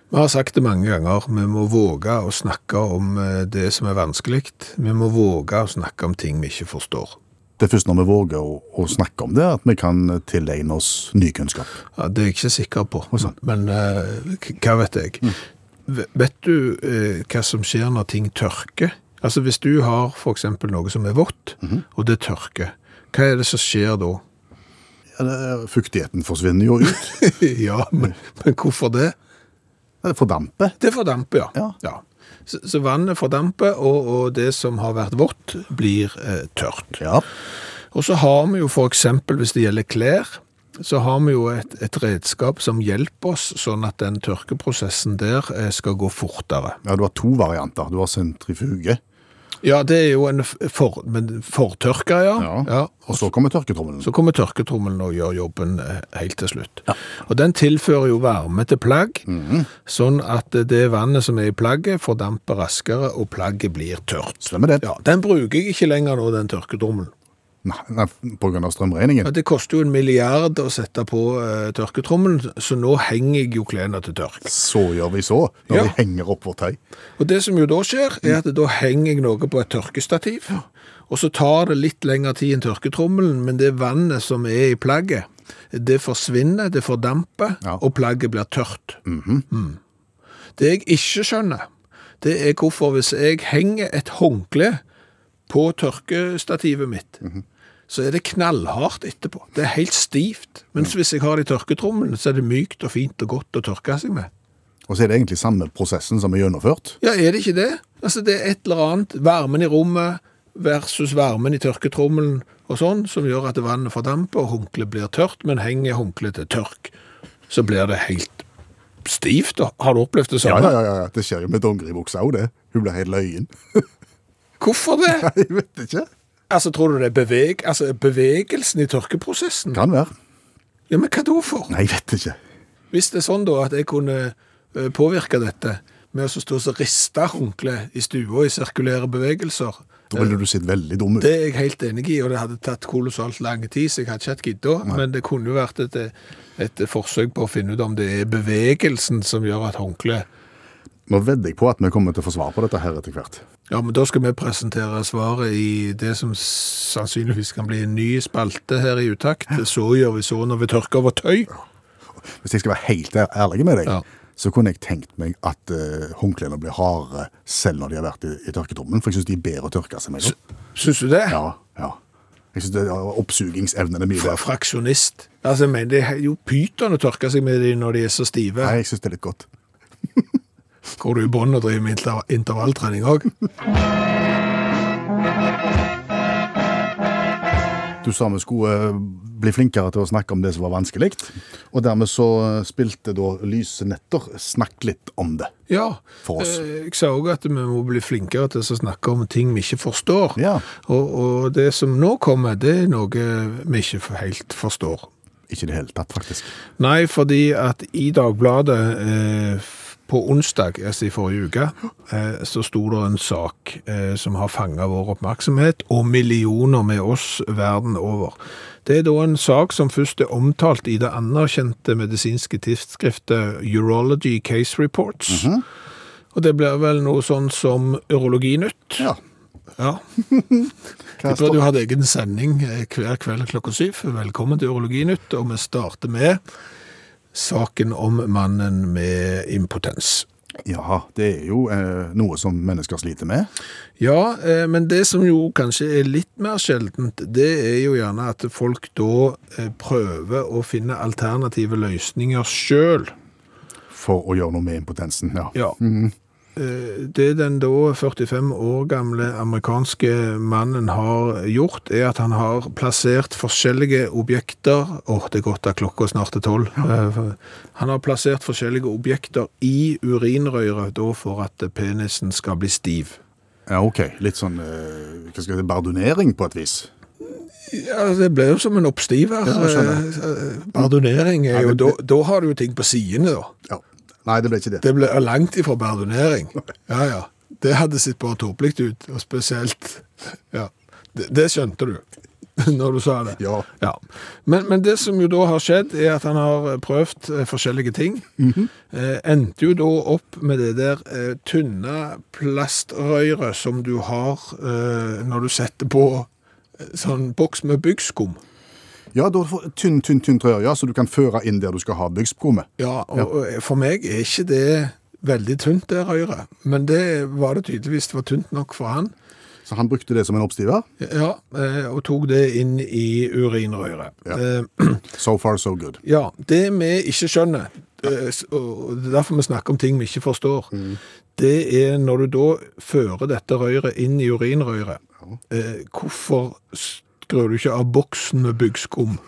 [SPEAKER 3] Vi har sagt det mange ganger, vi må våge å snakke om eh, det som er vanskelig. Vi må våge å snakke om ting vi ikke forstår.
[SPEAKER 2] Det er først når vi våger å, å snakke om det, at vi kan tilegne oss ny kunnskap.
[SPEAKER 3] Ja, det er jeg ikke sikker på,
[SPEAKER 2] Oi,
[SPEAKER 3] men eh, hva vet jeg? Mm. Vet du eh, hva som skjer når ting tørker? Altså Hvis du har eksempel noe som er vått, og det tørker, hva er det som skjer da?
[SPEAKER 2] Ja, det- Fuktigheten forsvinner jo ut.
[SPEAKER 3] ja, men, men hvorfor det?
[SPEAKER 2] Det fordamper.
[SPEAKER 3] Det fordamper, ja.
[SPEAKER 2] Ja.
[SPEAKER 3] Så, så vannet fordamper, og, og det som har vært vått, blir eh, tørt.
[SPEAKER 2] Ja.
[SPEAKER 3] Og så har vi jo for eksempel, hvis det gjelder klær, så har vi jo et, et redskap som hjelper oss, sånn at den tørkeprosessen der eh, skal gå fortere.
[SPEAKER 2] ja, du har to varianter. Du har sentrifuge,
[SPEAKER 3] Ja, det er jo en for, men fortørker, ja.
[SPEAKER 2] Ja.
[SPEAKER 3] ja.
[SPEAKER 2] og så kommer tørketrommelen.
[SPEAKER 3] Så kommer tørketrommelen og gjør jobben eh, helt til slutt. Og den tilfører jo varme til plagg, sånn at det vannet som er i plagget fordamper raskere, og plagget blir tørt.
[SPEAKER 2] Stemmer det.
[SPEAKER 3] Ja, Den bruker jeg ikke lenger nå, den tørketrommelen.
[SPEAKER 2] Nei, av strømregningen.
[SPEAKER 3] Ja, det koster jo en milliard å sette på uh, tørketrommelen, så nå henger jeg jo klærne til tørk.
[SPEAKER 2] Så gjør vi så, når
[SPEAKER 3] Ja.
[SPEAKER 2] vi henger opp vårt tøy.
[SPEAKER 3] Og det som jo da skjer, er at da henger jeg noe på et tørkestativ, og så tar det litt lengre tid enn tørketrommelen, men det vannet som er i plagget, det forsvinner, det fordamper,
[SPEAKER 2] Ja.
[SPEAKER 3] og plagget blir tørt. Mm. Det jeg ikke skjønner, det er hvorfor hvis jeg henger et håndkle på tørkestativet mitt, så er det knallhardt etterpå. Det er helt stivt. Mens hvis jeg har det i tørketrommelen, så er det mykt og fint og godt å tørke seg med.
[SPEAKER 2] Og så er det egentlig samme prosessen som er gjennomført.
[SPEAKER 3] Ja, er det ikke det? Altså, det er et eller annet, varmen i rommet versus varmen i tørketrommelen og sånn, som gjør at vannet fordamper og håndkleet blir tørt, men henger håndkleet til tørk, så blir det helt stivt da. Har du opplevd det
[SPEAKER 2] Ja,
[SPEAKER 3] samme?
[SPEAKER 2] ja, ja, ja. Det skjer jo med dongeribuksa òg, det. Hun blir helt løyen.
[SPEAKER 3] Hvorfor det?
[SPEAKER 2] Nei, Jeg vet ikke.
[SPEAKER 3] Altså, tror du det er beveg, altså, bevegelsen i tørkeprosessen?
[SPEAKER 2] Kan være.
[SPEAKER 3] Ja, men hva da for?
[SPEAKER 2] Nei, jeg vet ikke.
[SPEAKER 3] Hvis det er sånn da at jeg kunne eh, påvirke dette med å stå og riste håndkleet i stua i sirkulære bevegelser,
[SPEAKER 2] Da ville du sett veldig dum ut.
[SPEAKER 3] det er jeg helt enig i, og det hadde tatt kolossalt lang tid, så jeg hadde ikke hatt gidda, men det kunne jo vært et, et forsøk på å finne ut om det er bevegelsen som gjør at håndkleet
[SPEAKER 2] Nå vedder jeg på at vi kommer til å få svar på dette her etter hvert.
[SPEAKER 3] Ja, men da skal vi presentere svaret i det som sannsynligvis kan bli en ny spalte her i utakt. Så gjør vi så når vi tørker over tøy.
[SPEAKER 2] Hvis jeg skal være helt ærlig med deg,
[SPEAKER 3] Ja.
[SPEAKER 2] så kunne jeg tenkt meg at uh, håndklærne blir hardere selv når de har vært i, i tørketrommelen. for jeg synes de er bedre å tørke seg med.
[SPEAKER 3] Syns du det?
[SPEAKER 2] Ja, ja. Jeg synes det, ja, Oppsugingsevnen er mye bedre.
[SPEAKER 3] fraksjonist. Altså, mener, det er jo pyton å tørke seg med de når de er så stive.
[SPEAKER 2] Nei, jeg synes det er litt godt.
[SPEAKER 3] Går du i bånd og driver med intervalltrening òg?
[SPEAKER 2] Du sa vi skulle eh, bli flinkere til å snakke om det som var vanskelig, og dermed så eh, spilte da Lyse netter Snakk litt om det.
[SPEAKER 3] Ja.
[SPEAKER 2] For oss.
[SPEAKER 3] Eh, Jeg sa òg at vi må bli flinkere til å snakke om ting vi ikke forstår.
[SPEAKER 2] Ja.
[SPEAKER 3] Og, og det som nå kommer, det er noe vi ikke helt forstår.
[SPEAKER 2] Ikke i det hele tatt, faktisk.
[SPEAKER 3] Nei, fordi at i Dagbladet eh, på onsdag, altså i forrige uke, eh, så sto det en sak eh, som har fanget vår oppmerksomhet, og millioner med oss verden over. Det er da en sak som først er omtalt i det anerkjente medisinske tidsskriftet Urology Case Reports. Og det blir vel noe sånn som Urologinytt.
[SPEAKER 2] Ja.
[SPEAKER 3] Ja. Jeg burde jo hatt egen sending eh, hver kveld klokka syv. Velkommen til Urologinytt, og vi starter med saken om mannen med impotens.
[SPEAKER 2] Ja, det er jo eh, noe som mennesker sliter med.
[SPEAKER 3] Ja, eh, men det som jo kanskje er litt mer sjeldent, det er jo gjerne at folk da eh, prøver å finne alternative løsninger sjøl.
[SPEAKER 2] For å gjøre noe med impotensen, ja.
[SPEAKER 3] Ja. Eh, Det den da 45 år gamle amerikanske mannen har gjort, er at han har plassert forskjellige objekter Åh, det er godt at klokka snart er tolv. Ja. Han har plassert forskjellige objekter i urinrøret da for at penisen skal bli stiv.
[SPEAKER 2] Ja, ok. Litt sånn eh, hva skal jeg si, bardunering på et vis.
[SPEAKER 3] Ja, Det ble jo som en oppstiver.
[SPEAKER 2] Ja.
[SPEAKER 3] Eh, Bardonering er
[SPEAKER 2] Ja,
[SPEAKER 3] jo
[SPEAKER 2] men
[SPEAKER 3] da, da har du jo ting på sidene, da.
[SPEAKER 2] Ja. Nei, det ble ikke det.
[SPEAKER 3] Det ble langt ifra bardonering. Ja, ja. Det hadde sett bare tåpelig ut, og spesielt Ja. Det, det skjønte du når du sa det.
[SPEAKER 2] Ja.
[SPEAKER 3] Ja. Men, men det som jo da har skjedd, er at han har prøvd eh, forskjellige ting. eh, endte jo da opp med det der eh, tynne plastrøret som du har eh, når du setter på eh, sånn boks med byggskum.
[SPEAKER 2] Ja, da får tynn, tynn, tynn trøye, ja, så du kan føre inn der du skal ha byggskummet.
[SPEAKER 3] Ja, og, og for meg er ikke det veldig tynt, det røret. Men det var det tydeligvis. Det var tynt nok for han.
[SPEAKER 2] Så han brukte det som en oppstiver.
[SPEAKER 3] Ja, eh, og tok det inn i urinrøret.
[SPEAKER 2] Ja.
[SPEAKER 3] Eh,
[SPEAKER 2] So far, so good.
[SPEAKER 3] Ja, det vi ikke skjønner, eh, og det er derfor vi snakker om ting vi ikke forstår, det er når du da fører dette røret inn i urinrøret, ja. hvorfor skrur du ikke av boksen med byggskum?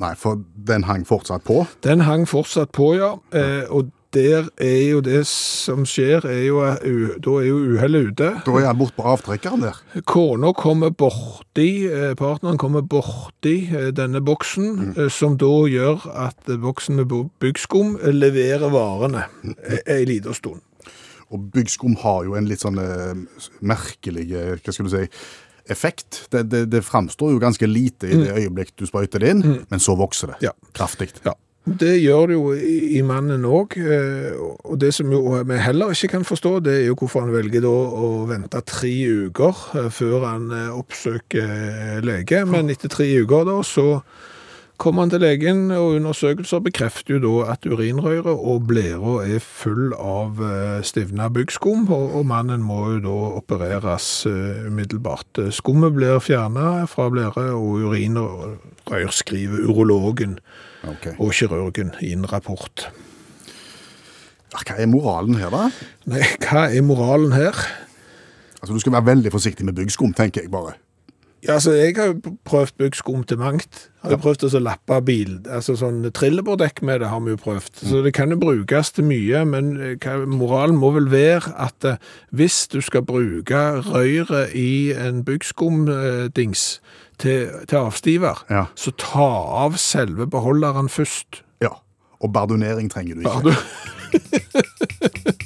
[SPEAKER 2] Nei, for den hang fortsatt på.
[SPEAKER 3] Den hang fortsatt på, ja, eh, og der er jo det som skjer, er jo, at da er jo uhellet ute.
[SPEAKER 2] Da er han bort på avtrekkeren der.
[SPEAKER 3] Kona kommer borti, eh, partneren kommer borti eh, denne boksen, eh, som da gjør at eh, boksen med byggskum eh, leverer varene eh, lita stund.
[SPEAKER 2] Og byggskum har jo en litt sånn eh, merkelig, eh, hva skal du si, effekt. Det, det, det framstår jo ganske lite i det øyeblikk du sprøyter det inn, men så vokser det
[SPEAKER 3] Ja.
[SPEAKER 2] kraftig.
[SPEAKER 3] Ja. Det gjør det jo i, mannen òg, og det som vi heller ikke kan forstå, det er jo hvorfor han velger å vente tre uker eh, før han eh, oppsøker eh, lege. Men etter tre uker da, så kommer han til legen, og undersøkelser bekrefter jo da at urinrøret og blæra er full av eh, stivna byggskum, og, mannen må jo da opereres eh, umiddelbart. Skummet blir fjerna fra blære, og urinrør skriver urologen
[SPEAKER 2] okay.
[SPEAKER 3] og kirurgen i en rapport.
[SPEAKER 2] Hva er moralen her, da?
[SPEAKER 3] Nei, hva er moralen her?
[SPEAKER 2] Altså, Du skal være veldig forsiktig med byggskum, tenker jeg bare.
[SPEAKER 3] Ja, altså, Jeg har jo prøvd byggskum til mangt. Har jo prøvd å lappe bil, altså sånn trillebårdekk med det har vi jo prøvd. Så det kan jo brukes til mye, men eh, moralen må vel være at eh, hvis du skal bruke røret i en byggskumdings til, til avstiver,
[SPEAKER 2] Ja.
[SPEAKER 3] så ta av selve beholderen først.
[SPEAKER 2] Ja. Og bardonering trenger du ikke.
[SPEAKER 3] Har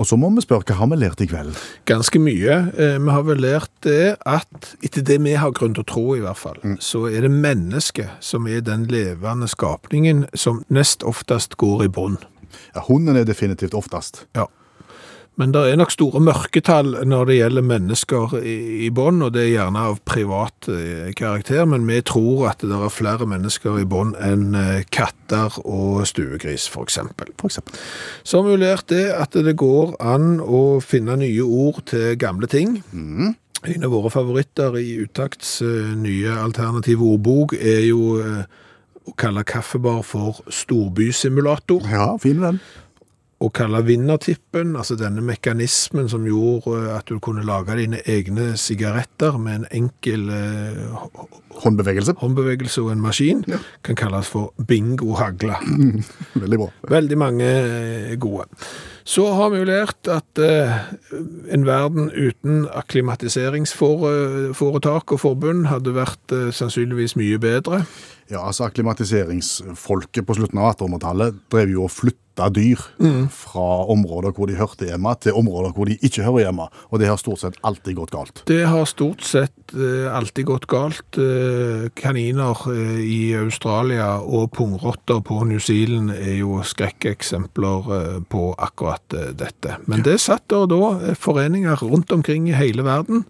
[SPEAKER 2] Og så må vi spørre hva har vi lært i kveld?
[SPEAKER 3] Ganske mye. Eh, Vi har vel lært det at, etter det vi har grunn til å tro i hvert fall, så er det mennesket som er den levende skapningen som nest oftest går i bånd.
[SPEAKER 2] Ja, hunden er definitivt oftest.
[SPEAKER 3] Ja. Men det er nok store mørketall når det gjelder mennesker i, i bånd, og det er gjerne av privat eh, karakter, men vi tror at det er flere mennesker i bånd enn eh, katter og stuegris, eksempel. Så har vi lært det at det går an å finne nye ord til gamle ting. En av våre favoritter i Utakts eh, nye alternative ordbok er jo å kalle kaffebar for storbysimulator.
[SPEAKER 2] Ja, fin den.
[SPEAKER 3] Å kalle vinnertippen, altså denne mekanismen som gjorde eh, at du kunne lage dine egne sigaretter med en enkel eh,
[SPEAKER 2] Håndbevegelse.
[SPEAKER 3] håndbevegelse og en maskin, kan kalles for bingo-hagla.
[SPEAKER 2] Veldig bra.
[SPEAKER 3] Veldig mange eh, gode. Så har vi jo lært at eh, en verden uten akklimatiseringsforetak og forbund hadde vært eh, sannsynligvis mye bedre.
[SPEAKER 2] Ja, altså Akklimatiseringsfolket på slutten av 1800-tallet drev jo og flytta dyr fra områder hvor de hørte hjemme, til områder hvor de ikke hører hjemme. Og det har stort sett alltid gått galt.
[SPEAKER 3] Det har stort sett eh, alltid gått galt. Eh, kaniner eh, i Australia og pungrotter på New Zealand er jo skrekkeksempler på akkurat dette. Men det satt der da foreninger rundt omkring i hele verden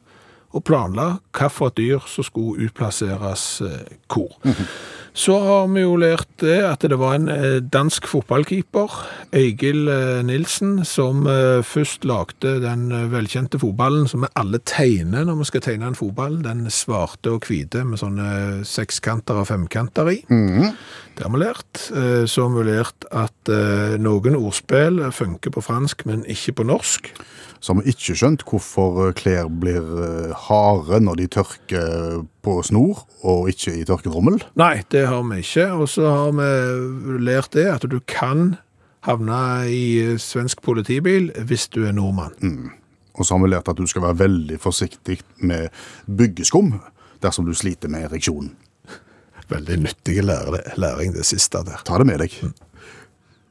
[SPEAKER 3] og planla hvilket dyr som skulle utplasseres eh, hvor. Så har vi jo lært det at det var en eh, dansk fotballkeeper, Egil eh, Nilsen, som først lagde den velkjente fotballen som vi alle tegner når vi skal tegne en fotball. Den svarte og hvite med sånne sekskanter og femkanter i. Det har vi lært. Så har vi lært at noen ordspill funker på fransk, men ikke på norsk.
[SPEAKER 2] Vi ikke skjønt hvorfor eh, klær blir eh, harde når de tørker på snor, og ikke i tørketrommel.
[SPEAKER 3] Nei, det har vi ikke. Og så har vi lært det at du kan havne i svensk politibil hvis du er nordmann.
[SPEAKER 2] Og så har vi lært at du skal være veldig forsiktig med byggeskum dersom du sliter med ereksjonen.
[SPEAKER 3] Veldig nyttig læring det siste der.
[SPEAKER 2] Ta det med deg.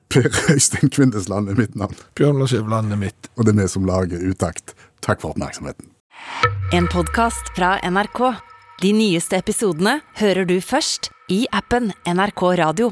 [SPEAKER 2] Per Øystein Kvindesland er mitt navn,
[SPEAKER 3] Bjørn Lars Skjæveland er mitt.
[SPEAKER 2] og det er vi som lager Utakt. Takk for oppmerksomheten.
[SPEAKER 1] En podkast fra NRK. De nyeste episodene hører du først i appen NRK Radio.